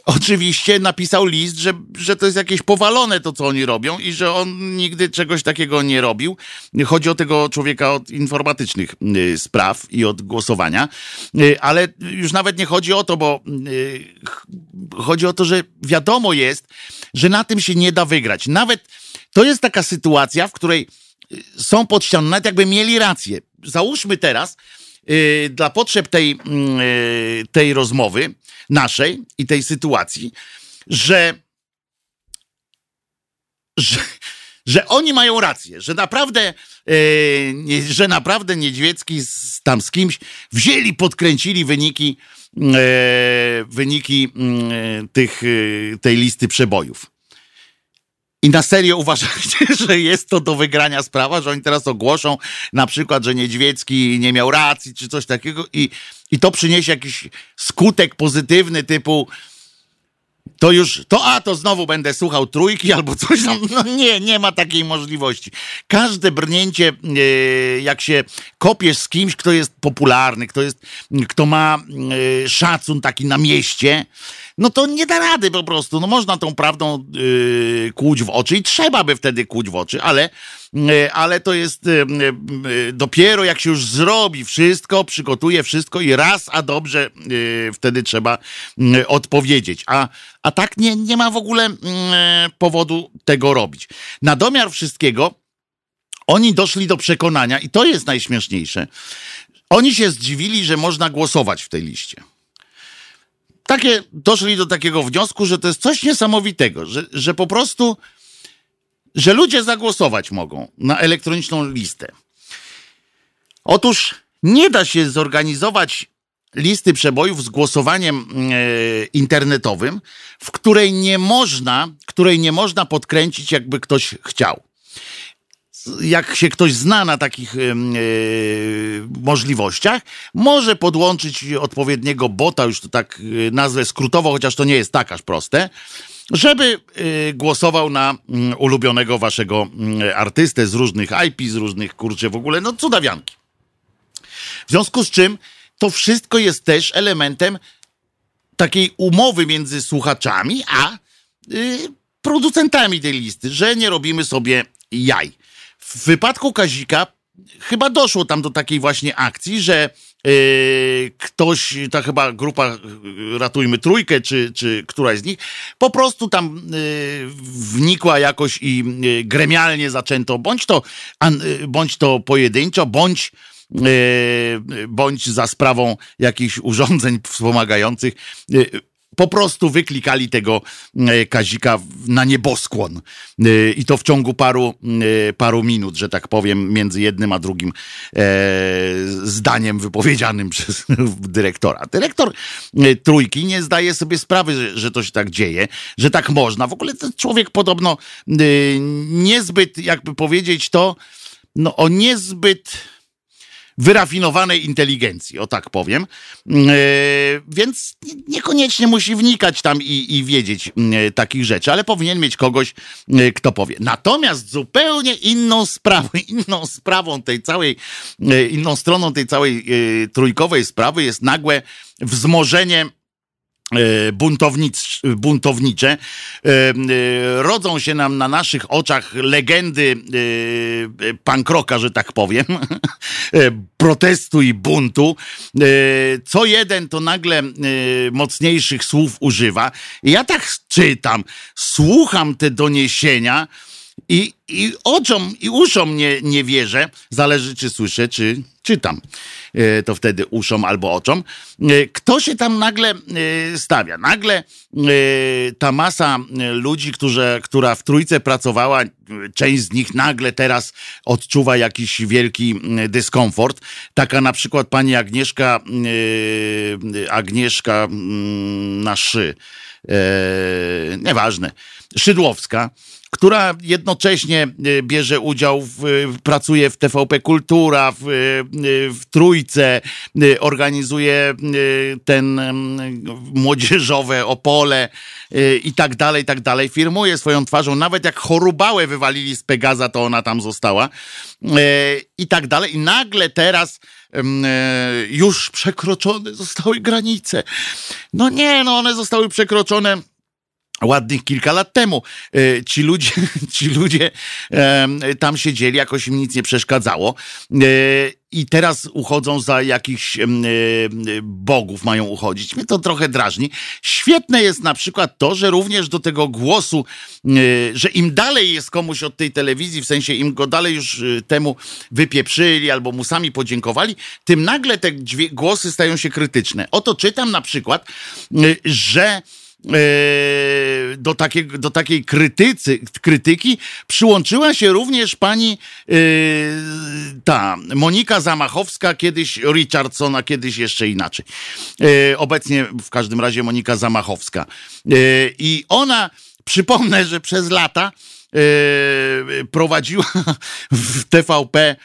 oczywiście napisał list, że, że to jest jakieś powalone to, co oni robią i że on nigdy czegoś takiego nie robił. Chodzi o tego człowieka od informatycznych y, spraw i od głosowania, y, ale już nawet nie chodzi o to, bo y, chodzi o to, że wiadomo jest, że na tym się nie da wygrać. Nawet to jest taka sytuacja, w której są pod ścianą, nawet jakby mieli rację. Załóżmy teraz, dla potrzeb tej, mm, y, tej rozmowy naszej i tej sytuacji, że, że, że oni mają rację, że naprawdę, nie, że naprawdę Niedźwiecki z, tam z kimś wzięli, podkręcili wyniki, wyniki mm, tych, tej listy przebojów. I na serio uważacie, że jest to do wygrania sprawa, że oni teraz ogłoszą na przykład, że Niedźwiecki nie miał racji, czy coś takiego i, i to przyniesie jakiś skutek pozytywny typu to już, to a, to znowu będę słuchał trójki albo coś tam. No nie, nie ma takiej możliwości. Każde brnięcie, e, jak się kopiesz z kimś, kto jest popularny, kto, jest, kto ma e, szacun taki na mieście, no to nie da rady po prostu. No można tą prawdą yy, kłuć w oczy i trzeba by wtedy kłuć w oczy, ale, ale to jest yy, yy, dopiero jak się już zrobi wszystko, przygotuje wszystko i raz, a dobrze wtedy trzeba odpowiedzieć. A, a tak nie, nie ma w ogóle powodu tego robić. Na domiar wszystkiego oni doszli do przekonania, i to jest najśmieszniejsze, oni się zdziwili, że można głosować w tej liście takie, doszli do takiego wniosku, że to jest coś niesamowitego, że, że po prostu, że ludzie zagłosować mogą na elektroniczną listę. Otóż nie da się zorganizować listy przebojów z głosowaniem e, internetowym, w której nie można, której nie można podkręcić, jakby ktoś chciał jak się ktoś zna na takich yy, możliwościach, może podłączyć odpowiedniego bota, już to tak yy, nazwę skrótowo, chociaż to nie jest tak aż proste, żeby yy, głosował na mm, ulubionego waszego mm, artystę z różnych IP, z różnych kurcze w ogóle, no cudawianki. W związku z czym to wszystko jest też elementem takiej umowy między słuchaczami a y, producentami tej listy, że nie robimy sobie jaj. W wypadku Kazika chyba doszło tam do takiej właśnie akcji, że ktoś, ta chyba grupa yy, Ratujmy Trójkę, czy, czy któraś z nich, po prostu tam yy, wnikła jakoś i yy, gremialnie zaczęto, bądź to, yy, bądź to pojedynczo, bądź yy, bądź za sprawą jakichś urządzeń wspomagających, yy, po prostu wyklikali tego e, Kazika na nieboskłon. E, I to w ciągu paru, e, paru minut, że tak powiem, między jednym a drugim zdaniem wypowiedzianym przez dyrektora. Dyrektor trójki nie zdaje sobie sprawy, że, to się tak dzieje, że tak można. W ogóle ten człowiek podobno niezbyt, jakby powiedzieć to, no o niezbyt wyrafinowanej inteligencji, o tak powiem. Yy, więc niekoniecznie musi wnikać tam i, i wiedzieć yy, takich rzeczy, ale powinien mieć kogoś, yy, kto powie. Natomiast zupełnie inną sprawą, inną sprawą tej całej, inną stroną tej całej trójkowej sprawy jest nagłe wzmożenie E, buntownic, buntownicze. E, e, rodzą się nam na naszych oczach legendy pankroka, że tak powiem, protestu i buntu. Co jeden to nagle mocniejszych słów używa. Ja tak czytam, słucham te doniesienia i, i oczom i uszom nie, nie wierzę. Zależy, czy słyszę, czy czytam. E, to wtedy uszom albo oczom. E, kto się tam nagle e, stawia? Nagle ta masa ludzi, którzy, która w trójce pracowała, część z nich nagle teraz odczuwa jakiś wielki dyskomfort. Taka na przykład pani Agnieszka, Agnieszka mm, na szy. Nieważne. Szydłowska która jednocześnie e, bierze udział, w, pracuje w TVP Kultura, w, e, w Trójce, organizuje ten młodzieżowe Opole i tak dalej, i tak dalej. Firmuje swoją twarzą, nawet jak chorubałę wywalili z Pegaza, to ona tam została i tak dalej. I nagle teraz już przekroczone zostały granice. No nie, no one zostały przekroczone ładnych kilka lat temu. E, Ci ludzie, ci ludzie tam siedzieli, jakoś im nic nie przeszkadzało. E, I teraz uchodzą za jakichś e, bogów, mają uchodzić. Mnie to trochę drażni. Świetne jest na przykład to, że również do tego głosu, że im dalej jest komuś od tej telewizji, w sensie im go dalej już temu wypieprzyli albo mu sami podziękowali, tym nagle te głosy stają się krytyczne. Oto czytam na przykład, że do, takiego, do takiej krytycy, krytyki przyłączyła się również pani e, ta Monika Zamachowska, kiedyś Richardson, a kiedyś jeszcze inaczej. E, obecnie w każdym razie Monika Zamachowska. E, I ona, przypomnę, że przez lata e, prowadziła w TVP e,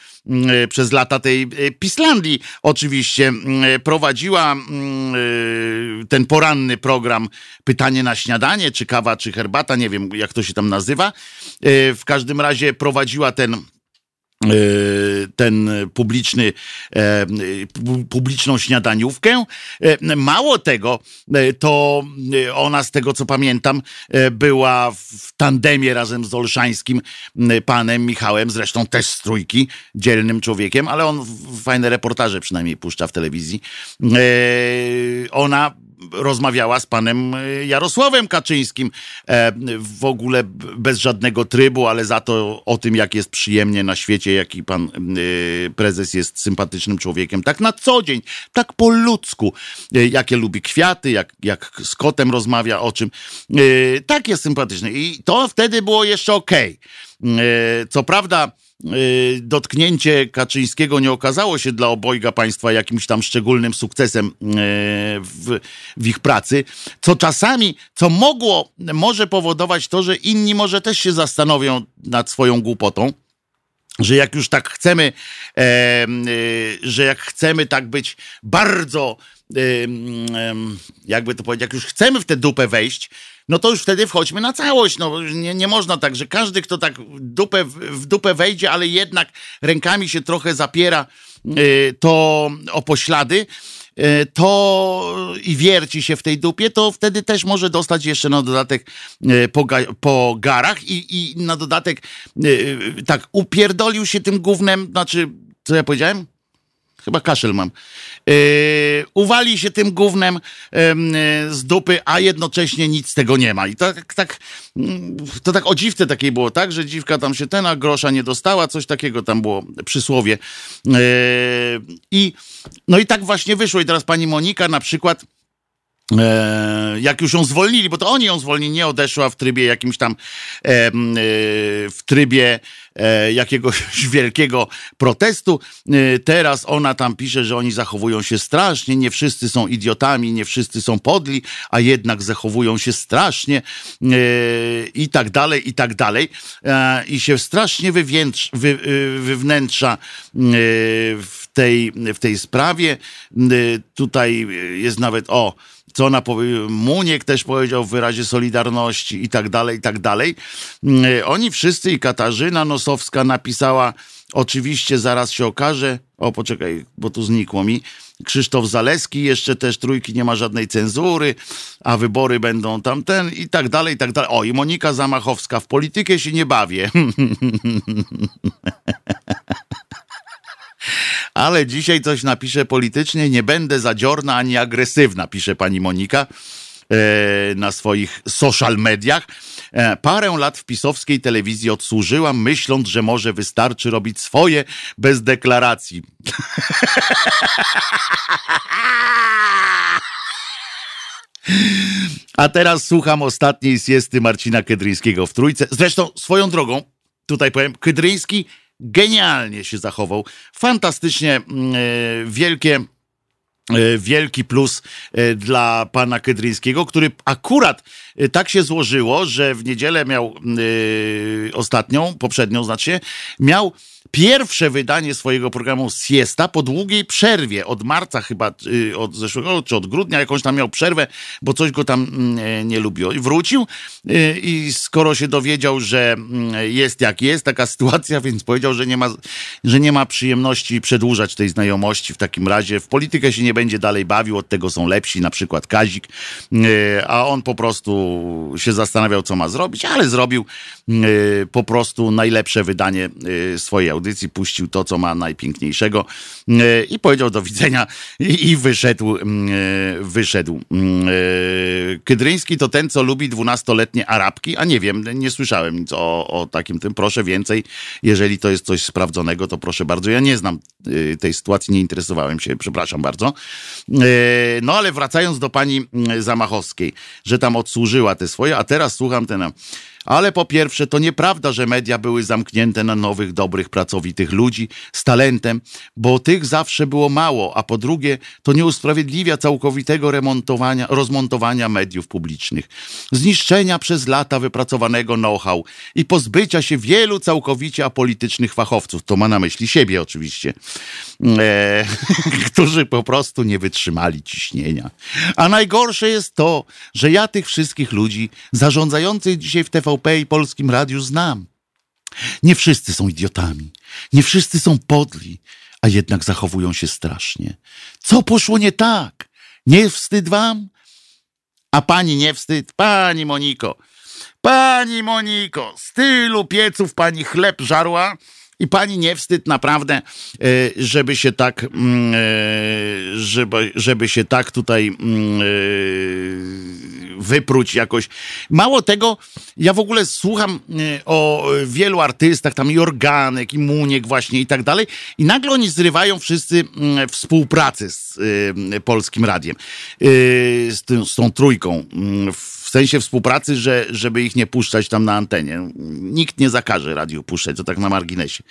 przez lata tej e, Pislandii oczywiście m, e, prowadziła m, e, ten poranny program Pytanie na śniadanie, czy kawa, czy herbata, nie wiem jak to się tam nazywa. W każdym razie prowadziła ten ten publiczny, e, pu- publiczną śniadaniówkę. E, Mało tego, e, to ona z tego co pamiętam była w tandemie razem z Olszańskim panem Michałem, zresztą też z trójki, dzielnym człowiekiem, ale on fajne reportaże przynajmniej puszcza w telewizji. Ona rozmawiała z panem e, Jarosławem Kaczyńskim e, w ogóle bez żadnego trybu, ale za to o tym, jak jest przyjemnie na świecie, jaki pan e, prezes jest sympatycznym człowiekiem, tak na co dzień, tak po ludzku, jakie lubi kwiaty, jak, jak z kotem rozmawia, o czym. Tak jest sympatyczny. I to wtedy było jeszcze okej. E, Co prawda, dotknięcie Kaczyńskiego nie okazało się dla obojga państwa jakimś tam szczególnym sukcesem y, w, w ich pracy, co czasami, co mogło, może powodować to, że inni może też się zastanowią nad swoją głupotą że jak już tak chcemy, y, że jak chcemy tak być bardzo, y, jakby to powiedzieć, jak już chcemy w tę dupę wejść, no to już wtedy wchodźmy na całość. No, nie, nie można tak, że każdy, kto tak dupę, w dupę wejdzie, ale jednak rękami się trochę zapiera, y, to o poślady, y, to i wierci się w tej dupie, to wtedy też może dostać jeszcze na dodatek y, po, ga, po garach i, i na dodatek tak upierdolił się tym gównem, znaczy, co ja powiedziałem? Chyba kaszel mam. Yy, uwali się tym gównem em, yy, z dupy, a jednocześnie nic z tego nie ma. I tak, tak, mm, to tak o dziwce takiej było, tak? Że dziwka tam się ten, a grosza nie dostała, coś takiego tam było przysłowie. Yy, I no i tak właśnie wyszło. I teraz pani Monika na przykład E, jak już ją zwolnili, bo to oni ją zwolnili, nie odeszła w trybie jakimś tam, e, e, w trybie e, jakiegoś wielkiego protestu. E, teraz ona tam pisze, że oni zachowują się strasznie, nie wszyscy są idiotami, nie wszyscy są podli, a jednak zachowują się strasznie e, i tak dalej, i tak dalej. E, I się strasznie e, wywnętrza e, w tej, w tej sprawie. E, Tutaj jest nawet, o, co ona powie, Muniek też powiedział w wyrazie solidarności i tak dalej, i tak dalej. Mm, Oni wszyscy i Katarzyna Nosowska napisała, oczywiście zaraz się okaże, o poczekaj, bo tu znikło mi, Krzysztof Zaleski, jeszcze też trójki, nie ma żadnej cenzury, a wybory będą tamten i tak dalej, i tak dalej. O, i Monika Zamachowska, w politykę się nie bawię. Ale dzisiaj coś napiszę politycznie, nie będę zadziorna ani agresywna, pisze pani Monika e, na swoich social mediach. E, parę lat w pisowskiej telewizji odsłużyłam, myśląc, że może wystarczy robić swoje bez deklaracji. A teraz słucham ostatniej siesty Marcina Kedryńskiego w Trójce. Zresztą swoją drogą, tutaj powiem, Kedryński genialnie się zachował. Fantastycznie mm, e, wielkie e, wielki plus e, dla pana Kedryńskiego, który akurat tak się złożyło, że w niedzielę miał e, ostatnią, poprzednią znaczy, miał pierwsze wydanie swojego programu Siesta po długiej przerwie, od marca chyba, y, od zeszłego, czy od grudnia, jakąś tam miał przerwę, bo coś go tam mm, e, nie lubiło. I wrócił y, i skoro się dowiedział, że mm, jest jak jest taka sytuacja, więc powiedział, że nie ma, że nie ma przyjemności przedłużać tej znajomości w takim razie. W politykę się nie będzie dalej bawił, od tego są lepsi, na przykład Kazik, a on po prostu się zastanawiał, co ma zrobić, ale zrobił e, po prostu najlepsze wydanie e, swojej audycji, puścił to, co ma najpiękniejszego e, i powiedział do widzenia i, wyszedł, mm, wyszedł. Mm, Kydryński to ten, co lubi dwunastoletnie Arabki, a nie wiem, nie słyszałem nic o, o takim tym, proszę więcej, jeżeli to jest coś sprawdzonego, to proszę bardzo, ja nie znam y, tej sytuacji, nie interesowałem się, przepraszam bardzo. No ale wracając do pani mm, Zamachowskiej, że tam odsłużyła te swoje, a teraz słucham ten... Ale po pierwsze, to nieprawda, że media były zamknięte na nowych, dobrych, pracowitych ludzi z talentem, bo tych zawsze było mało, a po drugie, to nie usprawiedliwia całkowitego remontowania, rozmontowania mediów publicznych, zniszczenia przez lata wypracowanego know-how i pozbycia się wielu całkowicie apolitycznych fachowców. To ma na myśli siebie oczywiście, e, którzy po prostu nie wytrzymali ciśnienia. A najgorsze jest to, że ja tych wszystkich ludzi zarządzających dzisiaj w TVP i Polskim Radiu znam. Nie wszyscy są idiotami, nie wszyscy są podli, a jednak zachowują się strasznie. Co poszło nie tak? Nie wstyd wam? A pani nie wstyd? Pani Moniko, pani Moniko, z tylu pieców pani chleb żarła i pani nie wstyd naprawdę, e, żeby się tak, mm, e, żeby, żeby się tak tutaj mm, e, wypróć jakoś. Mało tego, ja w ogóle słucham o wielu artystach, tam i Organek, i Muniek właśnie i tak dalej i nagle oni zrywają wszyscy mm, współpracę z Polskim Radiem, z, tą trójką, mm, w sensie współpracy, że, żeby ich nie puszczać tam na antenie. Nikt nie zakaże radiu puszczać, to tak na marginesie.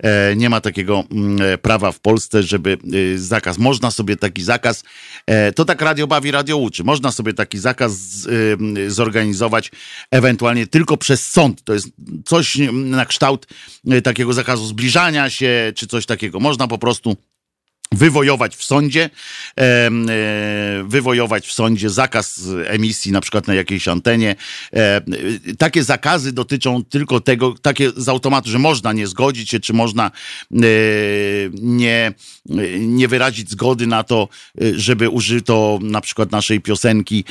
E, nie ma takiego mm, e, prawa w Polsce, żeby e, zakaz. Można sobie taki zakaz, e, to tak radio bawi, radio uczy. Można sobie taki zakaz z, e, zorganizować ewentualnie tylko przez sąd. To jest coś na kształt e, takiego zakazu zbliżania się, czy coś takiego. Można po prostu wywojować w sądzie, e, wywojować w sądzie zakaz emisji na przykład na jakiejś antenie. E, e, takie zakazy dotyczą tylko tego, takie z automatu, że można nie zgodzić się, czy można nie, nie wyrazić zgody na to, żeby użyto na przykład naszej piosenki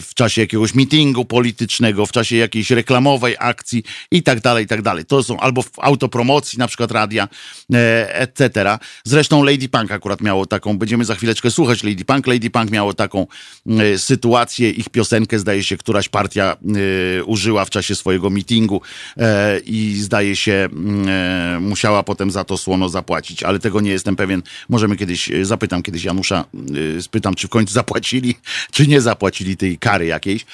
w czasie jakiegoś meetingu politycznego, w czasie jakiejś reklamowej akcji i tak dalej, i tak dalej. To są albo w autopromocji na przykład radia, etc. Zresztą Lady Punk akurat miało taką, będziemy za chwileczkę słuchać Lady Punk. Lady Punk miało taką e, sytuację, ich piosenkę zdaje się któraś partia e, użyła w czasie swojego meetingu e, i zdaje się mm, musiała potem za to słono zapłacić, ale tego nie jestem pewien. Możemy kiedyś, zapytam kiedyś Janusza, spytam, czy w końcu zapłacili, czy nie zapłacili tej kary jakiejś.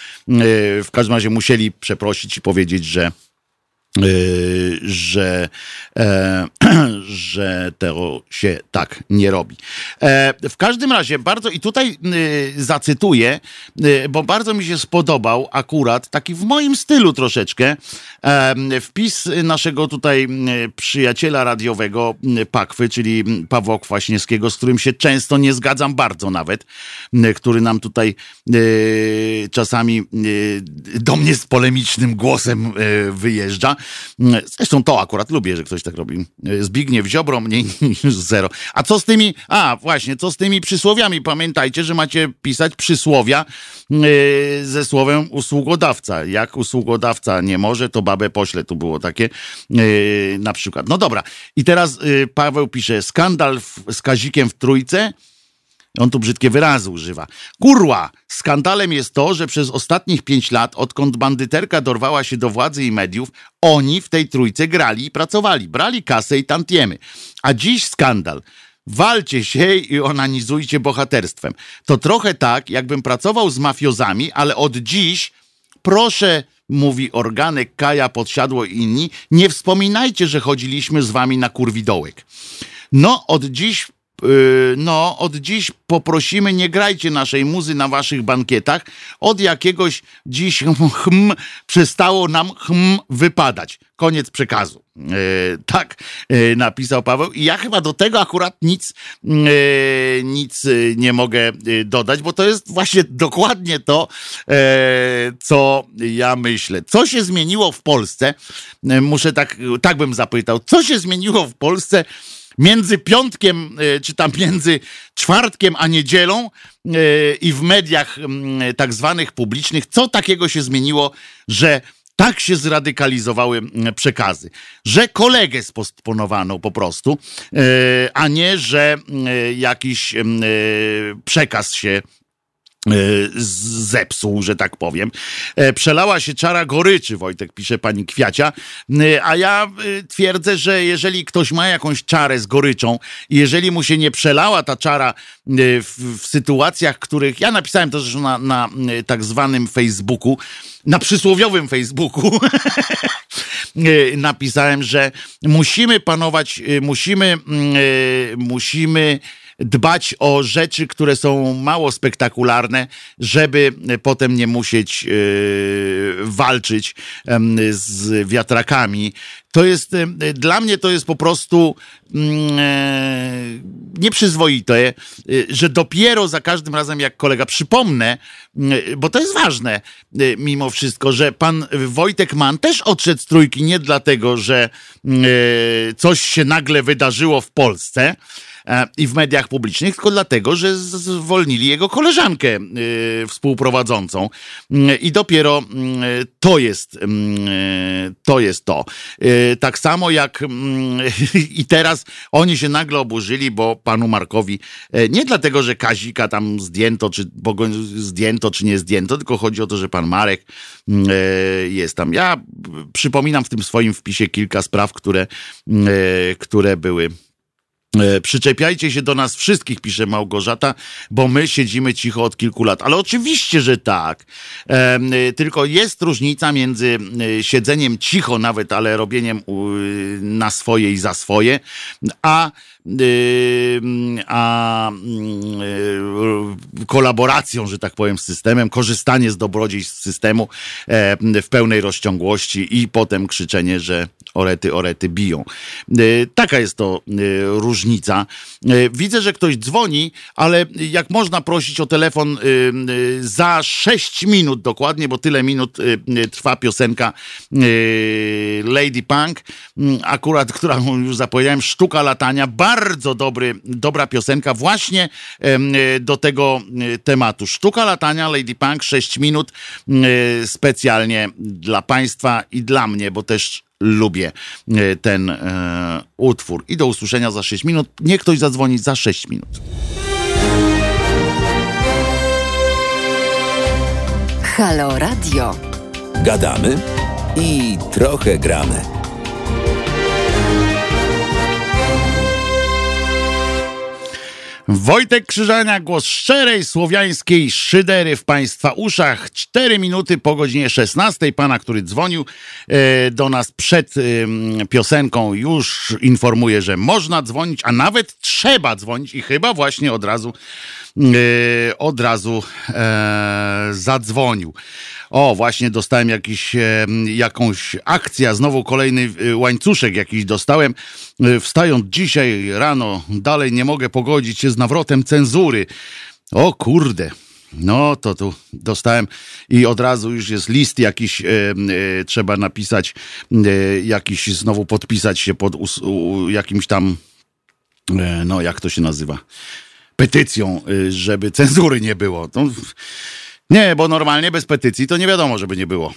W każdym razie musieli przeprosić i powiedzieć, że że, e, że to się tak nie robi. E, w każdym razie bardzo, i tutaj y, zacytuję, y, bo bardzo mi się spodobał akurat, taki w moim stylu troszeczkę, e, wpis naszego tutaj przyjaciela radiowego Pakwy, czyli Pawła Kwaśniewskiego, z którym się często nie zgadzam bardzo nawet, który nam tutaj czasami do mnie z polemicznym głosem wyjeżdża. Zresztą to akurat lubię, że ktoś tak robi. Zbigniew Ziobro mniej niż zero. A co z tymi, a właśnie, co z tymi przysłowiami? Pamiętajcie, że macie pisać przysłowia yy, ze słowem usługodawca. Jak usługodawca nie może, to babę pośle. Tu było takie yy, na przykład. No dobra. I teraz yy, Paweł pisze, skandal z Kazikiem w Trójce. On tu brzydkie wyrazy używa. Kurła! Skandalem jest to, że przez ostatnich pięć lat, odkąd bandyterka dorwała się do władzy i mediów, oni w tej trójce grali i pracowali. Brali kasę i tantiemy. A dziś skandal. Walcie się i onanizujcie bohaterstwem. To trochę tak, jakbym pracował z mafiozami, ale od dziś proszę, mówi organek Kaja Podsiadło i inni, nie wspominajcie, że chodziliśmy z wami na kurwidołek. No, od dziś no, od dziś poprosimy, nie grajcie naszej muzy na waszych bankietach. Od jakiegoś dziś hm, przestało nam hm wypadać. Koniec przekazu. Yy, tak yy, napisał Paweł. I ja chyba do tego akurat nic, yy, nic nie mogę dodać, bo to jest właśnie dokładnie to, co ja myślę. Co się zmieniło w Polsce? Muszę tak, tak bym zapytał. Co się zmieniło w Polsce? Między piątkiem, e, czy tam między czwartkiem a niedzielą e, i w mediach tak zwanych publicznych, co takiego się zmieniło, że tak się zradykalizowały przekazy, że kolegę spostponowano po prostu, e, a nie, że jakiś przekaz się zepsuł, że tak powiem. E, Przelała się czara goryczy, Wojtek pisze pani Kwiacia, E, a ja e, twierdzę, że jeżeli ktoś ma jakąś czarę z goryczą i jeżeli mu się nie przelała ta czara e, w, w sytuacjach, których ja napisałem to zresztą na, na e, tak zwanym Facebooku, na przysłowiowym Facebooku, e, napisałem, że musimy panować, e, musimy, mm, e, musimy dbać o rzeczy, które są mało spektakularne, żeby potem nie musieć e, walczyć z wiatrakami. To jest, e, dla mnie to jest po prostu mm, e, nieprzyzwoite, e, że dopiero za każdym razem, jak kolega, przypomnę, mm, bo to jest ważne e, mimo wszystko, że pan Wojtek Mann też odszedł z trójki nie dlatego, że mm, e, coś się nagle wydarzyło w Polsce, e, i w mediach publicznych, tylko dlatego, że zwolnili jego koleżankę y, współprowadzącą. Mm, I dopiero to jest to. Jest to. Tak samo jak i teraz oni się nagle oburzyli, bo panu Markowi e, nie dlatego, że Kazika tam zdjęto, czy go zdjęto, czy nie zdjęto, tylko chodzi o to, że pan Marek e, jest tam. Ja przypominam w tym swoim wpisie kilka spraw, które, e, które były E, Przyczepiajcie się do nas wszystkich, pisze Małgorzata, bo my siedzimy cicho od kilku lat. Ale oczywiście, że tak. Em, y, Tylko jest różnica między siedzeniem cicho nawet, ale robieniem na swoje i za swoje, a, a y, kolaboracją, że tak powiem, z systemem, korzystanie z dobrodziejstw systemu e, w pełnej rozciągłości i potem krzyczenie, że orety, orety biją. Y, Taka jest to y, różnica. Widzę, że ktoś dzwoni, ale jak można prosić o telefon za 6 minut dokładnie, bo tyle minut trwa piosenka Lady Punk, mm, akurat, którą już zapowiedziałem, Sztuka Latania, bardzo dobry, dobra piosenka właśnie y, do tego y, tematu. Sztuka Latania, Lady Punk, 6 minut y, specjalnie dla Państwa i dla mnie, bo też lubię e, ten e, utwór. I do usłyszenia za 6 minut. Niech ktoś zadzwoni za 6 minut. Halo Radio. Gadamy i trochę gramy. Wojtek Krzyżania, głos szczerej słowiańskiej szydery w Państwa uszach. 4 minuty po godzinie 16. Pana, który dzwonił e, do nas przed em, piosenką, już informuje, że można dzwonić, a nawet trzeba dzwonić i chyba właśnie od razu e, od razu e, zadzwonił. O, właśnie dostałem jakiś, e, jakąś akcję, znowu kolejny e, łańcuszek jakiś dostałem. E, Wstając dzisiaj rano, dalej nie mogę pogodzić się z nawrotem cenzury. O kurde. No to tu dostałem i od razu już jest list jakiś, e, e, trzeba napisać, e, jakiś znowu podpisać się pod us, u, jakimś tam, no jak to się nazywa, petycją, żeby cenzury nie było. To, nie, bo normalnie bez petycji to nie wiadomo, żeby nie było,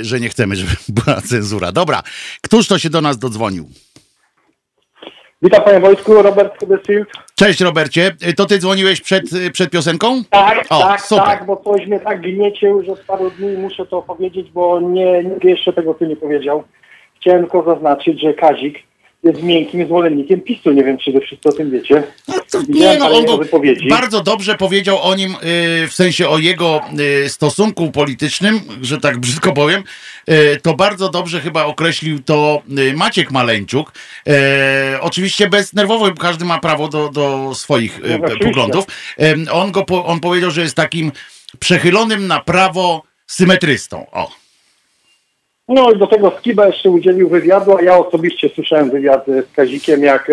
y, że nie chcemy, żeby była cenzura. Dobra, któż to się do nas dodzwonił? Witam panie Wojtku, Robert Huddersfield. Cześć Robercie, Y, to ty dzwoniłeś przed, y, przed piosenką? Tak, O, tak, super. tak, bo coś mnie tak gniecie już od paru dni muszę to powiedzieć, bo nie, nikt jeszcze tego tu nie powiedział. Chciałem tylko zaznaczyć, że Kazik jest miękkim zwolennikiem PiSu. Nie wiem, czy wy wszyscy o tym wiecie. No to, nie, no on bardzo dobrze powiedział o nim, y, w sensie o jego y, stosunku politycznym, że tak brzydko powiem, y, to bardzo dobrze chyba określił to Maciek Maleńczuk. Oczywiście beznerwowo, bo każdy ma prawo do, do swoich No, poglądów. On, go, on powiedział, że jest takim przechylonym na prawo symetrystą. O. No i do tego Skiba jeszcze udzielił wywiadu, a ja osobiście słyszałem wywiad z Kazikiem, jak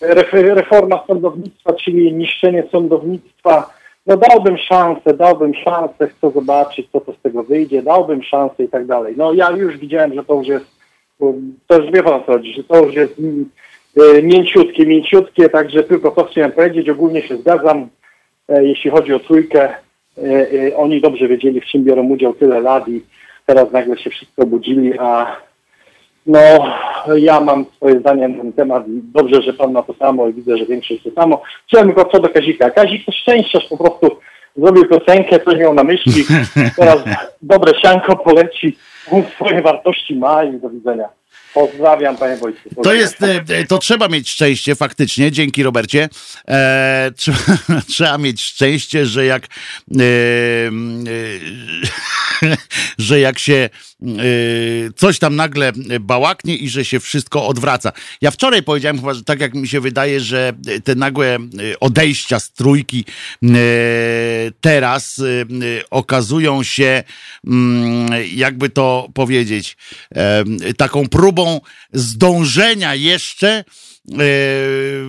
ref- reforma sądownictwa, czyli niszczenie sądownictwa. No dałbym szansę, dałbym szansę, chcę zobaczyć, co to z tego wyjdzie, dałbym szansę i tak dalej. No ja już widziałem, że to już jest, to już wie pan co chodzi, że to już jest mm, e, mięciutkie, mięciutkie, także tylko to chciałem powiedzieć, ogólnie się zgadzam, e, jeśli chodzi o trójkę, e, oni dobrze wiedzieli, w czym biorą udział tyle lat i teraz nagle się wszyscy obudzili, a no, ja mam swoje zdanie na ten temat i dobrze, że pan ma to samo i widzę, że większość to samo. Chciałem tylko co do Kazika. Kazik to szczęściarz po prostu zrobił piosenkę, coś miał na myśli, teraz dobre sianko poleci, on swoje wartości ma i do widzenia. Pozdrawiam panie. To Pozdrawiam. jest, e, to trzeba mieć szczęście faktycznie, dzięki Robercie. E, trzeba, trzeba mieć szczęście, że jak e, e, że jak się e, coś tam nagle bałaknie i że się wszystko odwraca. Ja wczoraj powiedziałem chyba, że tak jak mi się wydaje, że te nagłe e, odejścia z trójki teraz okazują się, mm, jakby to powiedzieć, taką próbą zdążenia jeszcze e,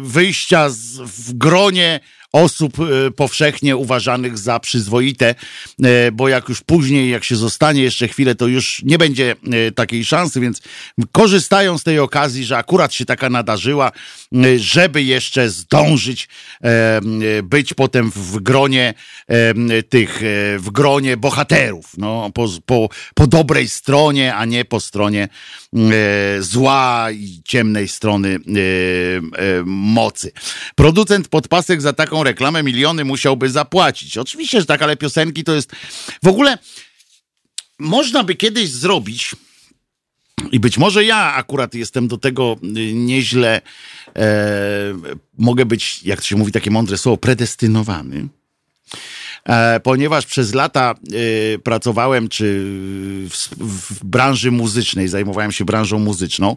wyjścia z, w gronie osób e, powszechnie uważanych za przyzwoite, e, bo jak już później, jak się zostanie jeszcze chwilę, to już nie będzie e, takiej szansy, więc korzystają z tej okazji, że akurat się taka nadarzyła, żeby jeszcze zdążyć być potem w gronie tych, w gronie bohaterów, no, po, po, po dobrej stronie, a nie po stronie zła i ciemnej strony mocy. Producent podpasek za taką reklamę miliony musiałby zapłacić. Oczywiście, że tak, ale piosenki to jest w ogóle można by kiedyś zrobić i być może ja akurat jestem do tego y, nieźle, e, mogę być, jak to się mówi takie mądre słowo, predestynowany. E, ponieważ przez lata e, pracowałem czy w, w branży muzycznej, zajmowałem się branżą muzyczną,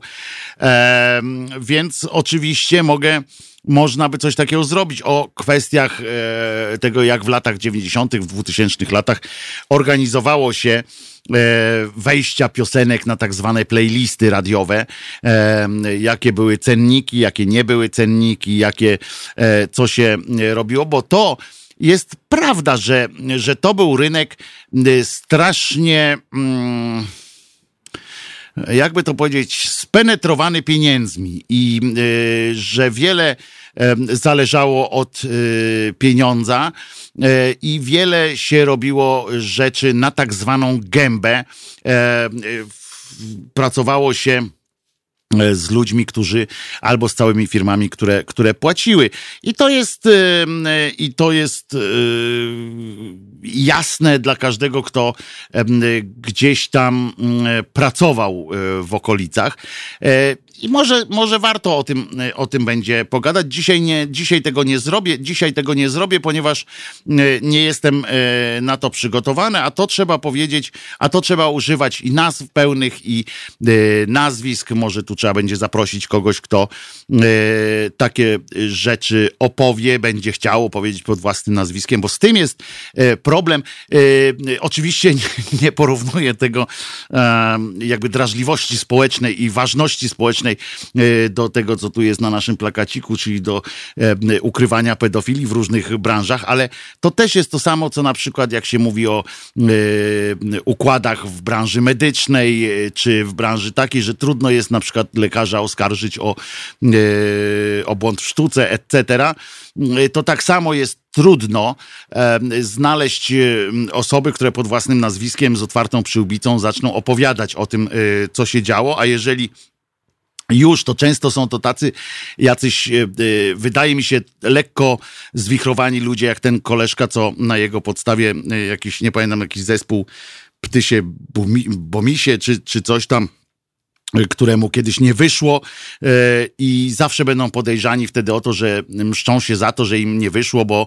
e, więc oczywiście mogę, można by coś takiego zrobić o kwestiach e, tego, jak w latach 90., w 2000 latach organizowało się e, wejścia piosenek na tak zwane playlisty radiowe, e, jakie były cenniki, jakie nie były cenniki, jakie, e, co się robiło, bo to jest prawda, że, że to był rynek y, strasznie. Mm, jakby to powiedzieć, spenetrowany pieniędzmi i y, że wiele y, zależało od y, pieniądza y, i wiele się robiło rzeczy na tak zwaną gębę. E, pracowało się e, z ludźmi, którzy albo z całymi firmami, które, które płaciły. I to jest, y, i to jest jasne dla każdego, kto gdzieś tam y, pracował y, w okolicach. E, I może, może warto o tym, y, o tym będzie pogadać. Dzisiaj, nie, dzisiaj tego nie zrobię, dzisiaj tego nie zrobię, ponieważ nie jestem na to przygotowany, a to trzeba powiedzieć, a to trzeba używać i nazw pełnych, i nazwisk. Może tu trzeba będzie zaprosić kogoś, kto takie rzeczy opowie, będzie chciał opowiedzieć pod własnym nazwiskiem, bo z tym jest y, problem. Y, Oczywiście nie, porównuję tego e, jakby drażliwości społecznej i ważności społecznej e, do tego, co tu jest na naszym plakaciku, czyli do e, ukrywania pedofilii w różnych branżach, ale to też jest to samo, co na przykład jak się mówi o e, układach w branży medycznej, e, czy w branży takiej, że trudno jest na przykład lekarza oskarżyć o, e, o błąd w sztuce, etc., to tak samo jest trudno znaleźć e, osoby, które pod własnym nazwiskiem z otwartą przyłbicą zaczną opowiadać o tym, e, co się działo, a jeżeli już to często są to tacy jacyś, wydaje mi się, lekko zwichrowani ludzie, jak ten koleżka, co na jego podstawie jakiś, nie pamiętam, jakiś zespół Ptysie Bomisie, czy, czy coś tam któremu kiedyś nie wyszło e, i zawsze będą podejrzani wtedy o to, że mszczą się za to, że im nie wyszło, bo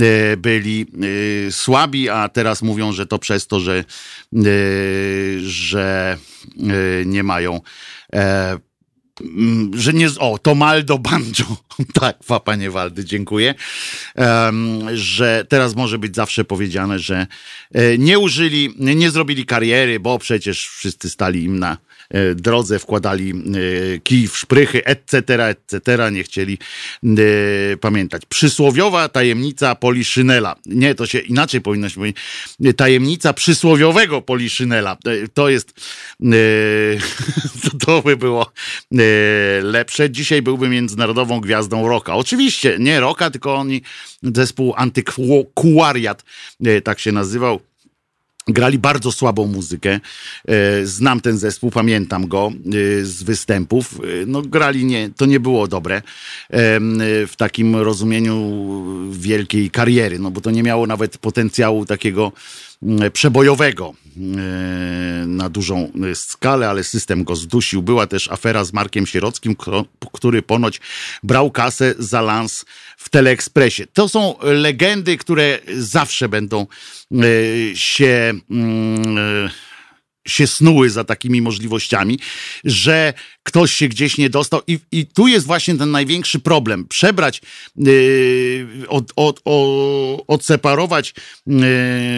e, byli e, słabi, a teraz mówią, że to przez to, że, że nie mają że nie. O, Tomaldo Banjo. tak, fa, panie Waldy, dziękuję. Em, że teraz może być zawsze powiedziane, że e, nie użyli, nie zrobili kariery, bo przecież wszyscy stali im na e, drodze, wkładali e, kij w szprychy, etc., etc., nie chcieli pamiętać. Przysłowiowa tajemnica Poliszynela. Nie, to się inaczej powinno się powiedzieć. Tajemnica przysłowiowego Poliszynela. To jest, to, by było lepsze. Dzisiaj byłby międzynarodową gwiazdą rocka. Oczywiście nie rocka, tylko oni, zespół Antykwariat, e, tak się nazywał. Grali bardzo słabą muzykę. E, Znam ten zespół, pamiętam go z występów. No, grali nie, to nie było dobre w takim rozumieniu wielkiej kariery, no bo to nie miało nawet potencjału takiego przebojowego e, na dużą e, skalę, ale system go zdusił. Była też afera z Markiem Sierockim, który ponoć brał kasę za lans w Teleekspresie. To są legendy, które zawsze będą e, się, mm, się snuły za takimi możliwościami, że ktoś się gdzieś nie dostał i, i tu jest właśnie ten największy problem. Przebrać, yy, od, od, o, odseparować yy,